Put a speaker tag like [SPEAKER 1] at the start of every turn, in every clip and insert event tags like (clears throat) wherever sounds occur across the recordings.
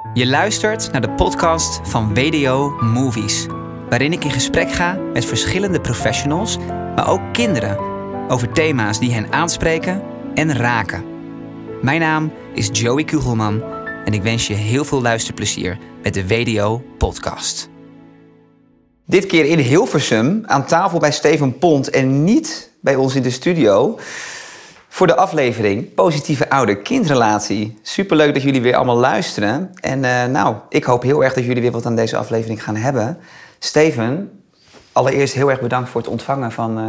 [SPEAKER 1] Je luistert naar de podcast van WDO Movies, waarin ik in gesprek ga met verschillende professionals, maar ook kinderen, over thema's die hen aanspreken en raken. Mijn naam is Joey Kugelman en ik wens je heel veel luisterplezier met de WDO podcast. Dit keer in Hilversum, aan tafel bij Steven Pont en niet bij ons in de studio. Voor de aflevering Positieve Ouder-Kindrelatie. Superleuk dat jullie weer allemaal luisteren. En eh, nou, ik hoop heel erg dat jullie weer wat aan deze aflevering gaan hebben. Steven, allereerst heel erg bedankt voor het ontvangen van, eh,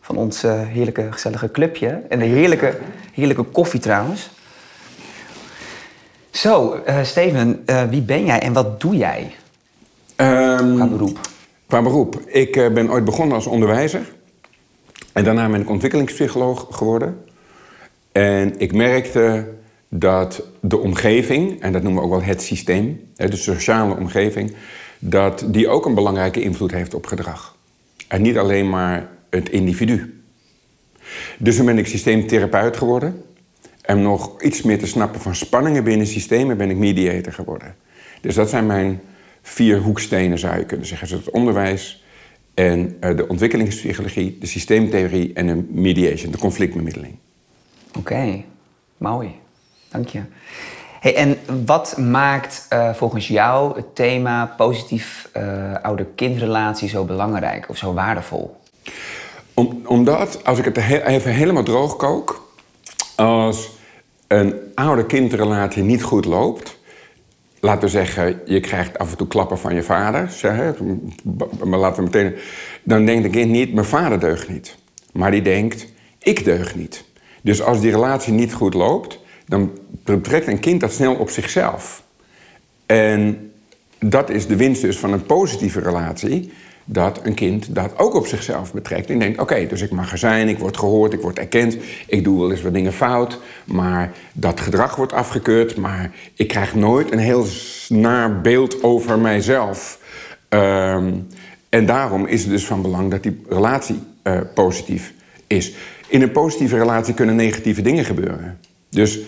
[SPEAKER 1] van ons eh, heerlijke gezellige clubje. En de heerlijke, heerlijke koffie trouwens. Zo, Steven, wie ben jij en wat doe jij
[SPEAKER 2] Ehm,
[SPEAKER 1] qua beroep?
[SPEAKER 2] Qua beroep. Ik ben ooit begonnen als onderwijzer. En daarna ben ik ontwikkelingspsycholoog geworden. En ik merkte dat de omgeving, en dat noemen we ook wel het systeem, de sociale omgeving, dat die ook een belangrijke invloed heeft op gedrag. En niet alleen maar het individu. Dus toen ben ik systeemtherapeut geworden. En nog iets meer te snappen van spanningen binnen systemen ben ik mediator geworden. Dus dat zijn mijn vier hoekstenen, zou je kunnen zeggen. Dus het onderwijs en eh, de ontwikkelingspsychologie, de systeemtheorie en de mediation, de conflictbemiddeling.
[SPEAKER 1] Oké, mooi. Dank je. Hey, en wat maakt eh, volgens jou het thema positief eh ouder-kindrelatie zo belangrijk of zo waardevol?
[SPEAKER 2] Om, omdat, als ik het he- even helemaal droog kook, als een ouder-kindrelatie niet goed loopt, laten we zeggen, je krijgt af en toe klappen van je vader, zeg, maar laten we meteen, dan denkt een kind niet, mijn vader deugt niet. Maar die denkt, ik deug niet. Dus als die relatie niet goed loopt, dan betrekt een kind dat snel op zichzelf. En dat is de winst dus van een positieve relatie. Dat een kind dat ook op zichzelf betrekt. En denkt, oké, dus ik mag er zijn, ik word gehoord, ik word erkend. Ik doe wel eens wat dingen fout. Maar dat gedrag wordt afgekeurd. Maar ik krijg nooit een heel naar beeld over mijzelf. Ehm, en daarom is het dus van belang dat die relatie eh, positief is. In een positieve relatie kunnen negatieve dingen gebeuren. Dus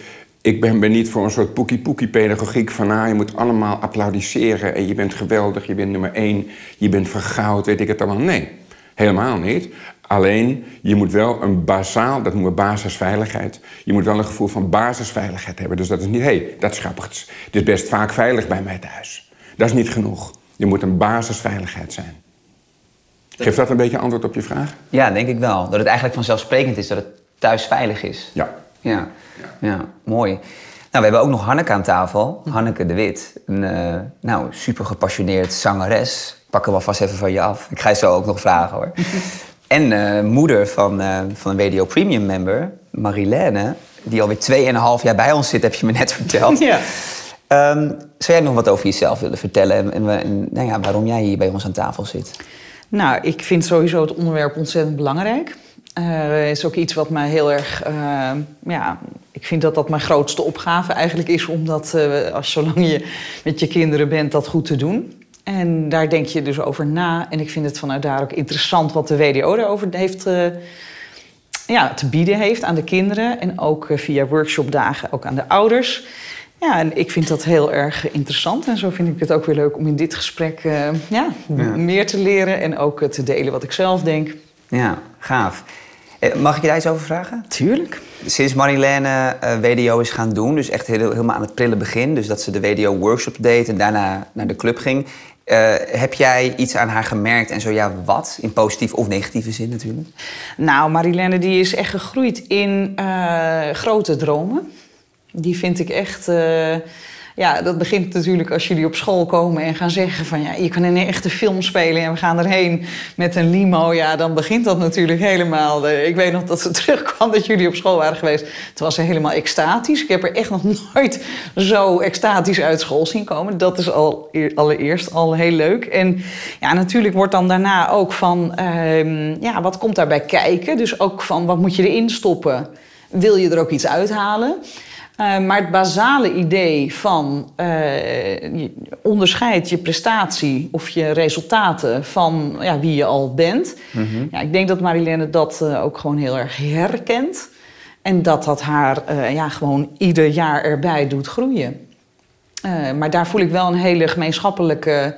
[SPEAKER 2] ik ben, ben niet voor een soort poekie-poekie pedagogiek van... Ah, je moet allemaal applaudisseren en je bent geweldig, je bent nummer één... je bent vergoud, weet ik het allemaal. Nee, helemaal niet. Alleen, je moet wel een basaal, dat noemen we basisveiligheid... je moet wel een gevoel van basisveiligheid hebben. Dus dat is niet, hé, hey, dat is grappig. Het is best vaak veilig bij mij thuis. Dat is niet genoeg. Je moet een basisveiligheid zijn. Geeft dat een beetje antwoord op je vraag?
[SPEAKER 1] Ja, denk ik wel. Dat het eigenlijk vanzelfsprekend is dat het thuis veilig is.
[SPEAKER 2] Ja.
[SPEAKER 1] Ja, ja mooi. Nou, we hebben ook nog Hanneke aan tafel. Hanneke de Wit. Een eh, nou, super gepassioneerd zangeres. Ik pak hem alvast even van je af. Ik ga je zo ook nog vragen hoor. (laughs) en eh, moeder van, eh, van een WDO Premium member, Marilène. Die alweer 2,5 jaar bij ons zit, heb je me net verteld. (laughs)
[SPEAKER 3] Ja.
[SPEAKER 1] Ehm, zou jij nog wat over jezelf willen vertellen? En, en, en, nou ja, waarom jij hier bij ons aan tafel zit?
[SPEAKER 3] Nou, ik vind sowieso het onderwerp ontzettend belangrijk. Het is ook iets wat mij heel erg... eh, ja, ik vind dat dat mijn grootste opgave eigenlijk is... om dat, eh, als zolang je met je kinderen bent, dat goed te doen. En daar denk je dus over na. En ik vind het vanuit daar ook interessant wat de WDO daarover heeft... ja, te bieden heeft aan de kinderen. En ook via workshopdagen ook aan de ouders. Ja, en ik vind dat heel erg interessant. En zo vind ik het ook weer leuk om in dit gesprek ja, meer te leren. En ook te delen wat ik zelf denk.
[SPEAKER 1] Ja, gaaf. Eh, Mag ik je daar iets over vragen?
[SPEAKER 3] Tuurlijk.
[SPEAKER 1] Sinds Marilène eh, WDO is gaan doen, dus echt heel, helemaal aan het prille begin... dus dat ze de WDO-workshop deed en daarna naar de club ging... eh, heb jij iets aan haar gemerkt en zo ja, wat? In positieve of negatieve zin natuurlijk.
[SPEAKER 3] Nou, Marilène die is echt gegroeid in grote dromen. Die vind ik echt... ja, dat begint natuurlijk als jullie op school komen en gaan zeggen van... ja, je kan een echte film spelen en we gaan erheen met een limo. Ja, dan begint dat natuurlijk helemaal... ik weet nog dat ze (laughs) terugkwam dat jullie op school waren geweest. Toen was helemaal extatisch. Ik heb er echt nog (laughs) nooit zo extatisch uit school zien komen. Dat is al eer- allereerst al heel leuk. En ja, natuurlijk wordt dan daarna ook van... ehm, ja, wat komt daarbij kijken? Dus ook van, wat moet je erin stoppen? Wil je er ook iets uithalen? Eh, maar het basale idee van eh, je onderscheid je prestatie of je resultaten van ja, wie je al bent. Ja, ik denk dat Marilène dat eh, ook gewoon heel erg herkent. En dat dat haar ja, gewoon ieder jaar erbij doet groeien. Maar daar voel ik wel een hele gemeenschappelijke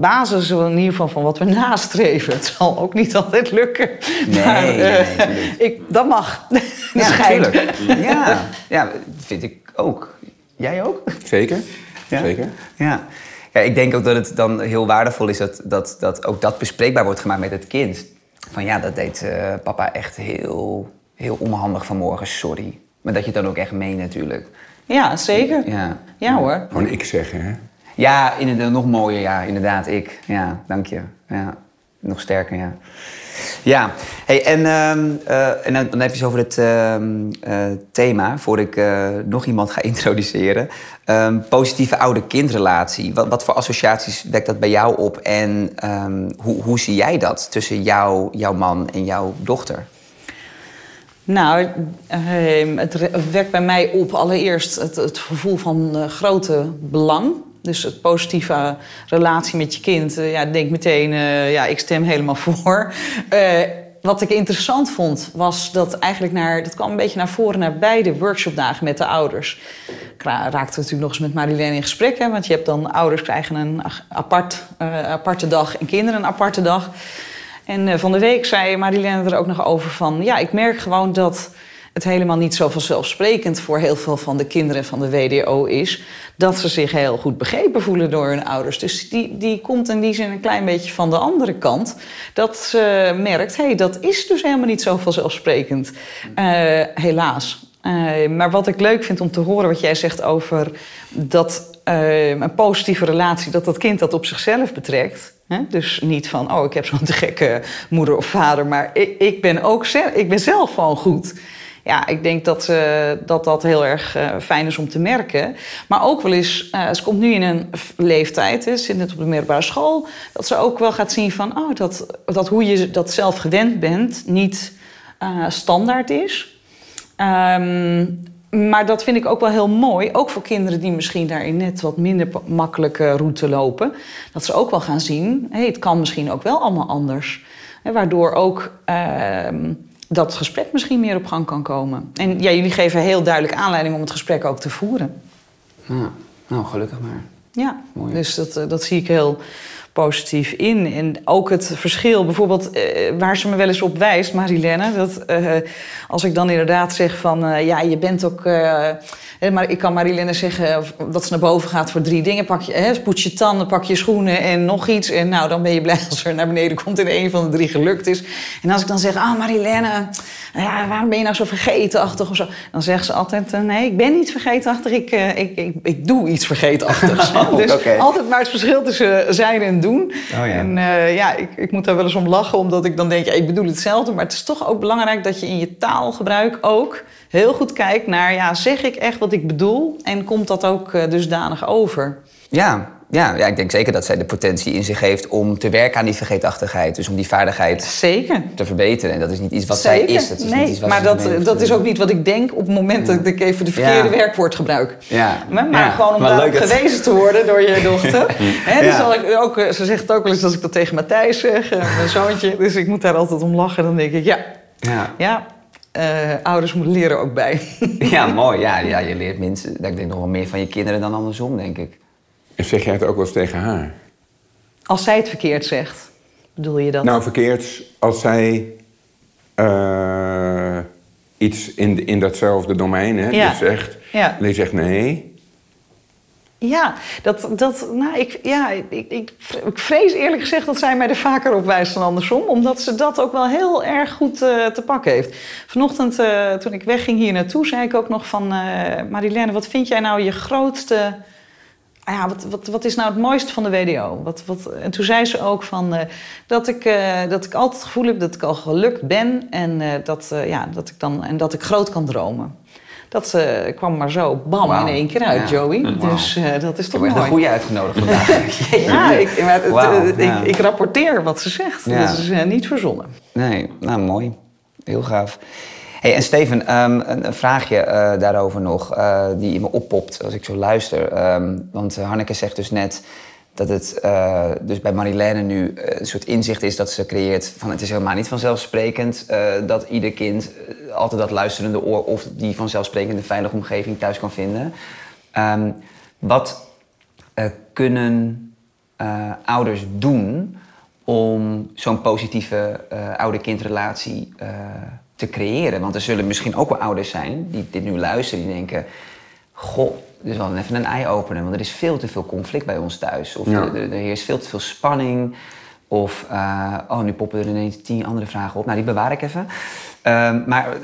[SPEAKER 3] basis, in ieder geval van wat we nastreven. Het zal ook niet altijd lukken.
[SPEAKER 1] Nee,
[SPEAKER 3] maar,
[SPEAKER 1] nee,
[SPEAKER 3] eh,
[SPEAKER 1] nee,
[SPEAKER 3] ik, dat mag.
[SPEAKER 1] Ja, (laughs) natuurlijk. (laughs) Ja, ja, dat vind ik ook. Jij ook?
[SPEAKER 2] Zeker?
[SPEAKER 1] Ja.
[SPEAKER 2] Zeker.
[SPEAKER 1] Ja. ja, ik denk ook dat het dan heel waardevol is dat, dat, dat ook dat bespreekbaar wordt gemaakt met het kind. Van ja, dat deed eh, papa echt heel, heel onhandig vanmorgen, sorry. Maar dat je het dan ook echt meent natuurlijk.
[SPEAKER 3] Ja, zeker.
[SPEAKER 1] Ja,
[SPEAKER 3] Ja hoor.
[SPEAKER 2] Gewoon ik zeggen, hè?
[SPEAKER 1] Ja inderdaad, nog mooier, ja, inderdaad, ik. Ja, dank je. Ja, nog sterker, ja. Ja, hey, en, ehm, eh, en dan, heb je het over het ehm, eh, thema, voor ik eh, nog iemand ga (laughs) introduceren. Ehm, positieve ouder-kindrelatie. Wat, wat voor associaties wekt dat bij jou op en hoe, hoe zie jij dat tussen jou, jouw man en jouw dochter?
[SPEAKER 3] Nou, het wekt bij mij op allereerst het, het gevoel van grote belang. Dus het positieve relatie met je kind. Eh, ja, denk meteen, eh, ja, ik stem helemaal (laughs) voor. Eh, wat ik interessant vond, was dat eigenlijk naar... dat kwam een beetje naar voren naar beide workshopdagen met de ouders. Ik ra- raakte natuurlijk nog eens met Marilène in gesprek. Want je hebt dan ouders krijgen een apart, aparte dag en kinderen een aparte dag. En van de week zei Marilène er ook nog over van... ja, ik merk gewoon dat het helemaal niet zo vanzelfsprekend... voor heel veel van de kinderen van de WDO is... dat ze zich heel goed begrepen voelen door hun ouders. Dus die, die komt in die zin een klein beetje van de andere kant. Dat ze merkt, hé, hey, dat is dus helemaal niet zo vanzelfsprekend. Eh, helaas. Eh, maar wat ik leuk vind om te horen wat jij zegt over dat eh, een positieve relatie, dat dat kind dat op zichzelf betrekt. Hè? Dus niet van, oh, ik heb zo'n (laughs) gekke moeder of vader, maar ik, ik, ben ook zelf, ik ben zelf gewoon goed. Ja, ik denk dat eh, dat, dat heel erg eh, fijn is om te merken. Maar ook wel eens, eh, ze komt nu in een leeftijd, hè, zit net op de middelbare school, dat ze ook wel gaat zien van, oh, dat, dat hoe je dat zelf gewend bent niet standaard is. Ehm, maar dat vind ik ook wel heel mooi. Ook voor kinderen die misschien daarin net wat minder makkelijke route lopen. Dat ze ook wel gaan zien, hey, het kan misschien ook wel allemaal anders. Waardoor ook ehm, dat gesprek misschien meer op gang kan komen. En ja, jullie geven heel duidelijk aanleiding om het gesprek ook te voeren.
[SPEAKER 1] Ja, nou, gelukkig maar.
[SPEAKER 3] Ja,
[SPEAKER 1] Mooi.
[SPEAKER 3] dus dat, eh, dat zie ik heel positief in. En ook het verschil, bijvoorbeeld eh, waar ze me wel eens op wijst, Marilène... dat eh, als ik dan inderdaad zeg van, eh, ja, je bent ook... maar ik kan Marilène zeggen dat ze naar boven gaat voor drie dingen. Pak je, hè, poets je tanden, pak je schoenen en nog iets. En nou, dan ben je blij (laughs) als er naar beneden komt en een van de drie gelukt is. En als ik dan zeg, ah, Marilène, ja, waarom ben je nou zo vergetenachtig of zo? Dan zegt ze altijd, nee, ik ben niet vergetenachtig, ik, ik, ik, ik doe iets vergetenachtigs. (laughs)
[SPEAKER 1] Oh,
[SPEAKER 3] dus altijd maar het verschil tussen zijn en doen.
[SPEAKER 1] ja.
[SPEAKER 3] En eh, ja, ik, ik moet daar wel eens om lachen, omdat ik dan denk, ja, ik bedoel hetzelfde. Maar het is toch ook belangrijk dat je in je taalgebruik ook heel goed kijkt naar, ja, zeg ik echt wat ik bedoel? En komt dat ook eh, dusdanig over?
[SPEAKER 1] Ja, ja, ja, ik denk zeker dat zij de potentie in zich heeft om te werken aan die vergeetachtigheid. Dus om die vaardigheid
[SPEAKER 3] Zeker.
[SPEAKER 1] te verbeteren. En dat is niet iets wat zij is. Dat is
[SPEAKER 3] nee,
[SPEAKER 1] niet iets wat
[SPEAKER 3] maar
[SPEAKER 1] ze
[SPEAKER 3] dat, dat is
[SPEAKER 1] heeft.
[SPEAKER 3] ook niet wat ik denk op het moment dat ik even de verkeerde
[SPEAKER 1] Ja.
[SPEAKER 3] werkwoord gebruik.
[SPEAKER 1] Ja.
[SPEAKER 3] Maar, maar
[SPEAKER 1] Ja,
[SPEAKER 3] gewoon om
[SPEAKER 1] maar
[SPEAKER 3] gewezen te worden door je (laughs) dochter. Hè, dus
[SPEAKER 1] Ja.
[SPEAKER 3] zal ik ook, eh, ze zegt het ook wel eens als ik dat tegen Matthijs zeg, eh, mijn zoontje. Dus ik moet daar altijd om lachen. Dan denk ik, ja,
[SPEAKER 1] Ja.
[SPEAKER 3] ja eh, ouders moeten leren ook bij. (laughs)
[SPEAKER 1] ja, mooi. Ja, ja, je leert minstens, ik denk nog wel meer van je kinderen dan andersom, denk ik.
[SPEAKER 2] En zeg jij het ook wel eens tegen haar?
[SPEAKER 3] Als zij het verkeerd zegt, bedoel je dat?
[SPEAKER 2] Nou, verkeerd als zij eh, iets in, in datzelfde domein hè,
[SPEAKER 3] Ja.
[SPEAKER 2] dus zegt.
[SPEAKER 3] Ja.
[SPEAKER 2] En je zegt nee.
[SPEAKER 3] Ja, dat, dat, nou, ik, ja ik, ik, ik vrees eerlijk gezegd dat zij mij er vaker op wijst dan andersom. Omdat ze dat ook wel heel erg goed eh, te pakken heeft. Vanochtend, eh, toen ik wegging hier naartoe, zei ik ook nog van... Marilène, wat vind jij nou je grootste... ah Ja, wat, wat, wat is nou het mooiste van de WDO? Wat, wat, en toen zei ze ook van, eh, dat, ik, eh, dat ik altijd het gevoel heb dat ik al gelukt ben... en, eh, dat, ja, dat, ik dan, en dat ik groot kan dromen. Dat kwam maar zo bam in één keer uit,
[SPEAKER 1] Ja.
[SPEAKER 3] Joey. Dus dat is
[SPEAKER 1] Ik
[SPEAKER 3] toch mooi.
[SPEAKER 1] een goede uitgenodigd vandaag. (laughs)
[SPEAKER 3] Ja, ik, maar het-
[SPEAKER 1] Wauw,
[SPEAKER 3] het-
[SPEAKER 1] ja.
[SPEAKER 3] ik, ik rapporteer wat ze zegt.
[SPEAKER 1] Ja.
[SPEAKER 3] Dat is niet verzonnen.
[SPEAKER 1] Nee, nou mooi. Heel gaaf. Hey, en Steven, ehm, een, vraagje eh, daarover nog, eh, die in me oppopt als ik zo luister. Ehm, want eh, Hanneke zegt dus net dat het dus bij Marilène nu een soort inzicht is dat ze creëert van het is helemaal niet vanzelfsprekend dat ieder kind altijd dat luisterende oor of die vanzelfsprekende veilige omgeving thuis kan vinden. Ehm, wat kunnen ouders doen om zo'n positieve ouder-kindrelatie te creëren? Want er zullen misschien ook wel ouders zijn die dit nu luisteren, die denken: Goh, dit is wel even een eye-opener, want er is veel te veel conflict bij ons thuis. Of er, er, heerst veel te veel spanning. Of, oh, nu poppen er ineens tien andere vragen op. Nou, die bewaar ik even. Ehm, maar,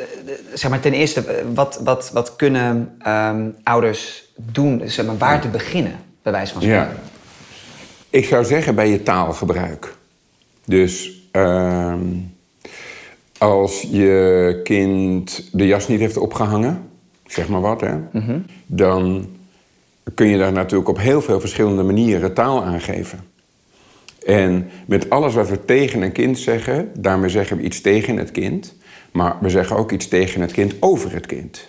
[SPEAKER 1] zeg maar ten eerste, wat, wat, wat kunnen um, ouders doen, zeg maar, waar te beginnen, bij wijze van spreken? Ja.
[SPEAKER 2] Ik zou zeggen bij je taalgebruik. Dus uh, als je kind de jas niet heeft opgehangen, zeg maar wat, hè, mm dan kun je daar natuurlijk op heel veel verschillende manieren taal aan geven. En met alles wat we tegen een kind zeggen, daarmee zeggen we iets tegen het kind, maar we zeggen ook iets tegen het kind over het kind.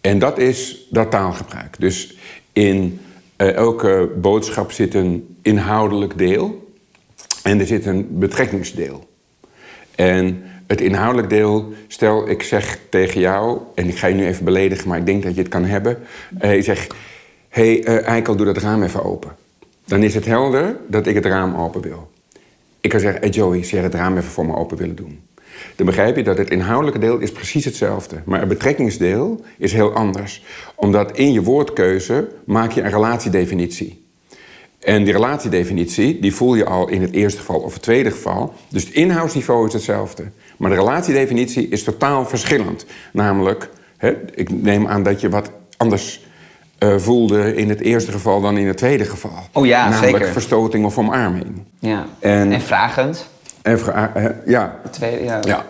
[SPEAKER 2] En dat is dat taalgebruik. Dus in uh, elke boodschap zit een inhoudelijk deel en er zit een betrekkingsdeel. En het inhoudelijk deel, stel ik zeg tegen jou, en ik ga je nu even beledigen, maar ik denk dat je het kan hebben. Uh, ik zeg, hé hey, uh, Eikel, doe dat raam even open. Dan is het helder dat ik het raam open wil. Ik kan zeggen, hey Joey, zeg het raam even voor me open willen doen dan begrijp je dat het inhoudelijke deel is precies hetzelfde. Maar het betrekkingsdeel is heel anders. Omdat in je woordkeuze maak je een relatiedefinitie. En die relatiedefinitie, die voel je al in het eerste geval of het tweede geval. Dus het inhoudsniveau is hetzelfde. Maar de relatiedefinitie is totaal verschillend. Namelijk, hè, ik neem aan dat je wat anders uh, voelde in het eerste geval dan in het tweede geval.
[SPEAKER 1] Oh ja,
[SPEAKER 2] Namelijk
[SPEAKER 1] zeker.
[SPEAKER 2] verstoting of omarming.
[SPEAKER 1] Ja. En, en vragend.
[SPEAKER 2] En ja.
[SPEAKER 1] tweede, ja.
[SPEAKER 2] ja.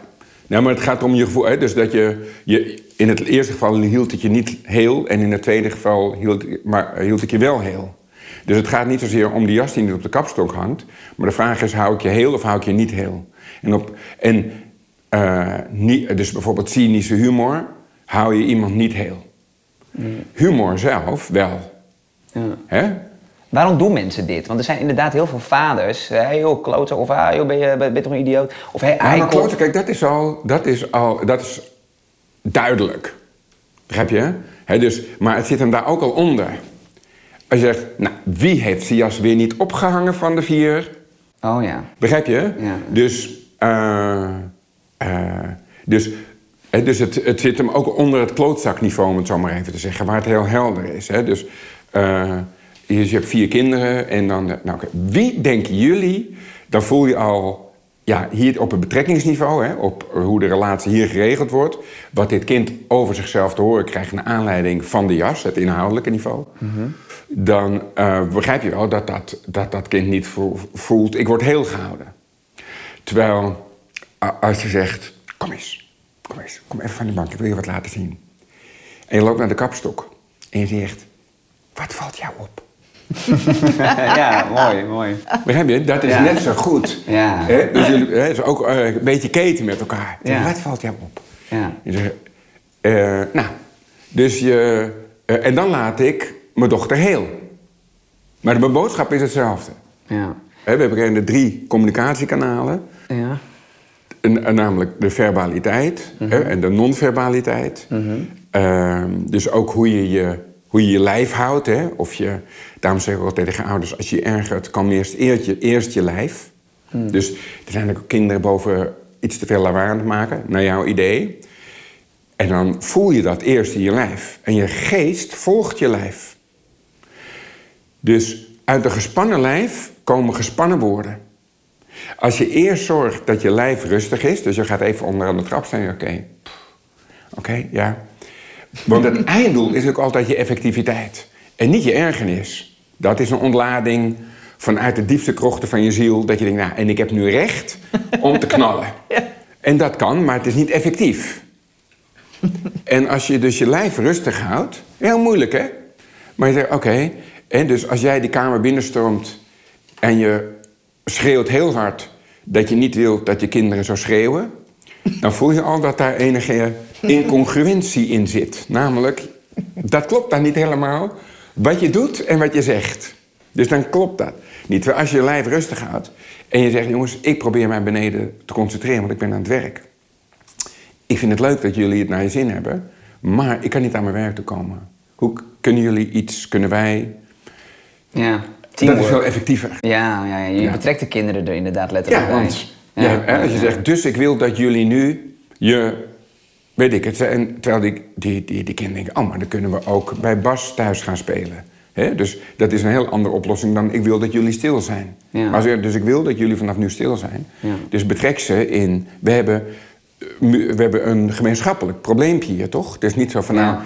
[SPEAKER 2] Nou, maar het gaat om je gevoel. Hè? Dus dat je, je. In het eerste geval hield het je niet heel. En in het tweede geval hield, maar, hield het je wel heel. Dus het gaat niet zozeer om die jas die niet op de kapstok hangt. Maar de vraag is: hou ik je heel of hou ik je niet heel? En, op, en uh, niet, dus bijvoorbeeld cynische humor. Hou je iemand niet heel? Humor zelf wel. Ja. Hè?
[SPEAKER 1] Waarom doen mensen dit? Want er zijn inderdaad heel veel vaders. Hé hey, joh, kloten. Of ah, joh, ben, je, ben, je toch een idioot? Of hé,
[SPEAKER 2] hey, ja, maar kijk, dat is al... Dat is, al, dat is duidelijk. Begrijp je? He, dus, maar het zit hem daar ook al onder. Als je zegt, nou, wie heeft zijn jas weer niet opgehangen van de vier?
[SPEAKER 1] Oh ja.
[SPEAKER 2] Begrijp je?
[SPEAKER 1] Ja.
[SPEAKER 2] Dus, uh, uh, dus, he, dus het, het zit hem ook onder het klootzakniveau, om het zo maar even te zeggen, waar het heel helder is. Hè? Dus, uh, je hebt vier kinderen en dan... Nou, okay. Wie denken jullie, dan voel je al... Ja, hier op het betrekkingsniveau, hè, op hoe de relatie hier geregeld wordt... wat dit kind over zichzelf te horen krijgt... naar aanleiding van de jas, het inhoudelijke niveau... Mm dan uh, begrijp je wel dat dat, dat dat kind niet voelt... ik word heel gehouden. Terwijl als je zegt, kom eens, kom eens, kom even van de bank, ik wil je wat laten zien. En je loopt naar de kapstok en je zegt, wat valt jou op? (laughs)
[SPEAKER 1] ja, mooi, mooi.
[SPEAKER 2] Begrijp je? Dat is net zo goed.
[SPEAKER 1] Ja.
[SPEAKER 2] He? Dus jullie he, is ook uh, een beetje keten met elkaar. Ja. Wat valt jou op?
[SPEAKER 1] Ja.
[SPEAKER 2] Je zegt, uh, nou, dus je... En dan laat ik mijn dochter heel. Maar de boodschap is hetzelfde.
[SPEAKER 1] Ja.
[SPEAKER 2] He, we hebben drie communicatiekanalen.
[SPEAKER 1] Ja.
[SPEAKER 2] En, namelijk de verbaliteit mm -hmm. en de non-verbaliteit. Mm -hmm. dus ook hoe je je hoe je je lijf houdt. Hè? Of je, daarom zeg ik altijd tegen ouders, als je ergert, kan eerst, eerst, je, eerst je lijf. Hmm. Dus er zijn ook kinderen boven iets te veel lawaai aan het maken, naar jouw idee. En dan voel je dat eerst in je lijf. En je geest volgt je lijf. Dus uit een gespannen lijf komen gespannen woorden. Als je eerst zorgt dat je lijf rustig is, dus je gaat even onderaan de trap staan, oké, oké, ja, want het (laughs) einddoel is ook altijd je effectiviteit. En niet je ergernis. Dat is een ontlading vanuit de diepste krochten van je ziel. Dat je denkt, nou, en ik heb nu recht om te knallen. (laughs) Ja. En dat kan, maar het is niet effectief. en als je dus je lijf rustig houdt... Heel moeilijk, hè? Maar je zegt, oké. En dus als jij die kamer binnenstroomt... en je schreeuwt heel hard dat je niet wilt dat je kinderen zo schreeuwen... dan voel je al dat daar enige incongruentie in zit. Namelijk, dat klopt dan niet helemaal wat je doet en wat je zegt. Dus dan klopt dat niet. Als je je lijf rustig houdt en je zegt... jongens, ik probeer mij beneden te concentreren, want ik ben aan het werk. Ik vind het leuk dat jullie het naar je zin hebben... maar ik kan niet aan mijn werk toe komen. Hoe kunnen jullie iets, kunnen wij
[SPEAKER 1] Ja,
[SPEAKER 2] Dat is veel effectiever.
[SPEAKER 1] Ja, ja, ja, je
[SPEAKER 2] Ja.
[SPEAKER 1] betrekt de kinderen er inderdaad letterlijk
[SPEAKER 2] Ja,
[SPEAKER 1] bij.
[SPEAKER 2] want
[SPEAKER 1] Ja,
[SPEAKER 2] hè, als je zegt, dus ik wil dat jullie nu je, weet ik het, en terwijl die, die, die, die kinderen denken, oh, maar dan kunnen we ook bij Bas thuis gaan spelen. Hè? Dus dat is een heel andere oplossing dan ik wil dat jullie stil zijn.
[SPEAKER 1] Ja.
[SPEAKER 2] Maar dus ik wil dat jullie vanaf nu stil zijn.
[SPEAKER 1] Ja.
[SPEAKER 2] Dus betrek ze in, we hebben, eh, we hebben een gemeenschappelijk probleempje hier, toch? Het is niet zo van,
[SPEAKER 1] Ja.
[SPEAKER 2] nou,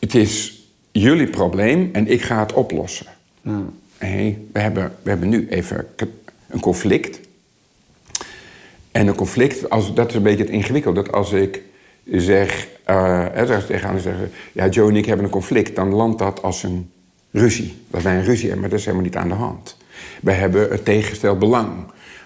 [SPEAKER 2] het is jullie probleem en ik ga het oplossen.
[SPEAKER 1] Ja.
[SPEAKER 2] Nee, we hebben, we hebben nu even een conflict. En een conflict, als, dat is een beetje het ingewikkelde. Dat als ik zeg, eh hè, zeg tegen aan zeggen, ja, Joe en ik hebben een conflict, dan landt dat als een ruzie. Dat wij een ruzie hebben, maar dat is helemaal niet aan de hand. Wij hebben het tegengesteld belang.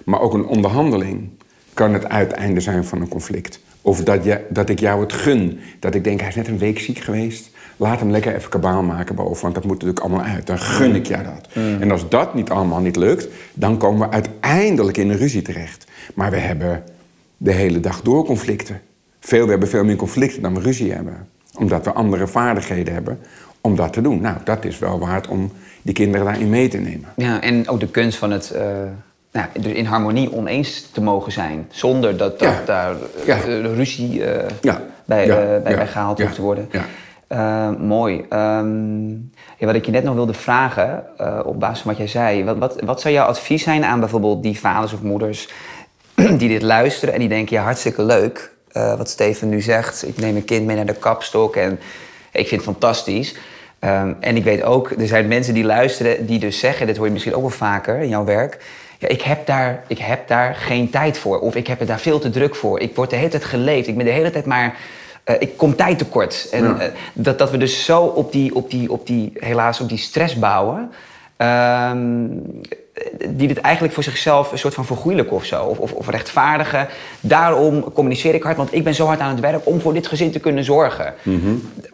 [SPEAKER 2] Maar ook een onderhandeling kan het uiteinde zijn van een conflict. Of dat, je, dat ik jou het gun. Dat ik denk, hij is net een week ziek geweest. Laat hem lekker even kabaal maken boven, want dat moet natuurlijk allemaal uit. Dan gun ik jou dat. En als dat niet allemaal niet lukt, dan komen we uiteindelijk in een ruzie terecht. Maar we hebben de hele dag door conflicten. Veel, we hebben veel meer conflicten dan we ruzie hebben. Omdat we andere vaardigheden hebben om dat te doen. Nou, dat is wel waard om die kinderen daarin mee te nemen.
[SPEAKER 1] Ja, en ook de kunst van het eh, nou, dus in harmonie oneens te mogen zijn. Zonder dat, dat
[SPEAKER 2] Ja.
[SPEAKER 1] daar eh,
[SPEAKER 2] Ja.
[SPEAKER 1] ruzie
[SPEAKER 2] Ja.
[SPEAKER 1] bij, bij, bij gehaald hoeft te worden.
[SPEAKER 2] Ja.
[SPEAKER 1] Eh, mooi. Ehm, wat ik je net nog wilde vragen, eh, op basis van wat jij zei. Wat, wat, wat zou jouw advies zijn aan bijvoorbeeld die vaders of moeders (clears throat) die dit luisteren en die denken, ja, hartstikke leuk eh, wat Steven nu zegt. Ik neem een kind mee naar de kapstok en ik vind het fantastisch. Ehm, en ik weet ook, er zijn mensen die luisteren die dus zeggen, dit hoor je misschien ook wel vaker in jouw werk. Ja, ik heb, daar, ik heb daar geen tijd voor. Of ik heb het daar veel te druk voor. Ik word de hele tijd geleefd. Ik ben de hele tijd maar... eh, ik kom tijd tekort. En
[SPEAKER 2] Ja.
[SPEAKER 1] eh, dat, dat we dus zo op die, op die, op die, helaas op die stress bouwen. ehm, die dit eigenlijk voor zichzelf een soort van vergoeilijken of zo. Of, of, of rechtvaardigen. Daarom communiceer ik hard, want ik ben zo hard aan het werk om voor dit gezin te kunnen zorgen.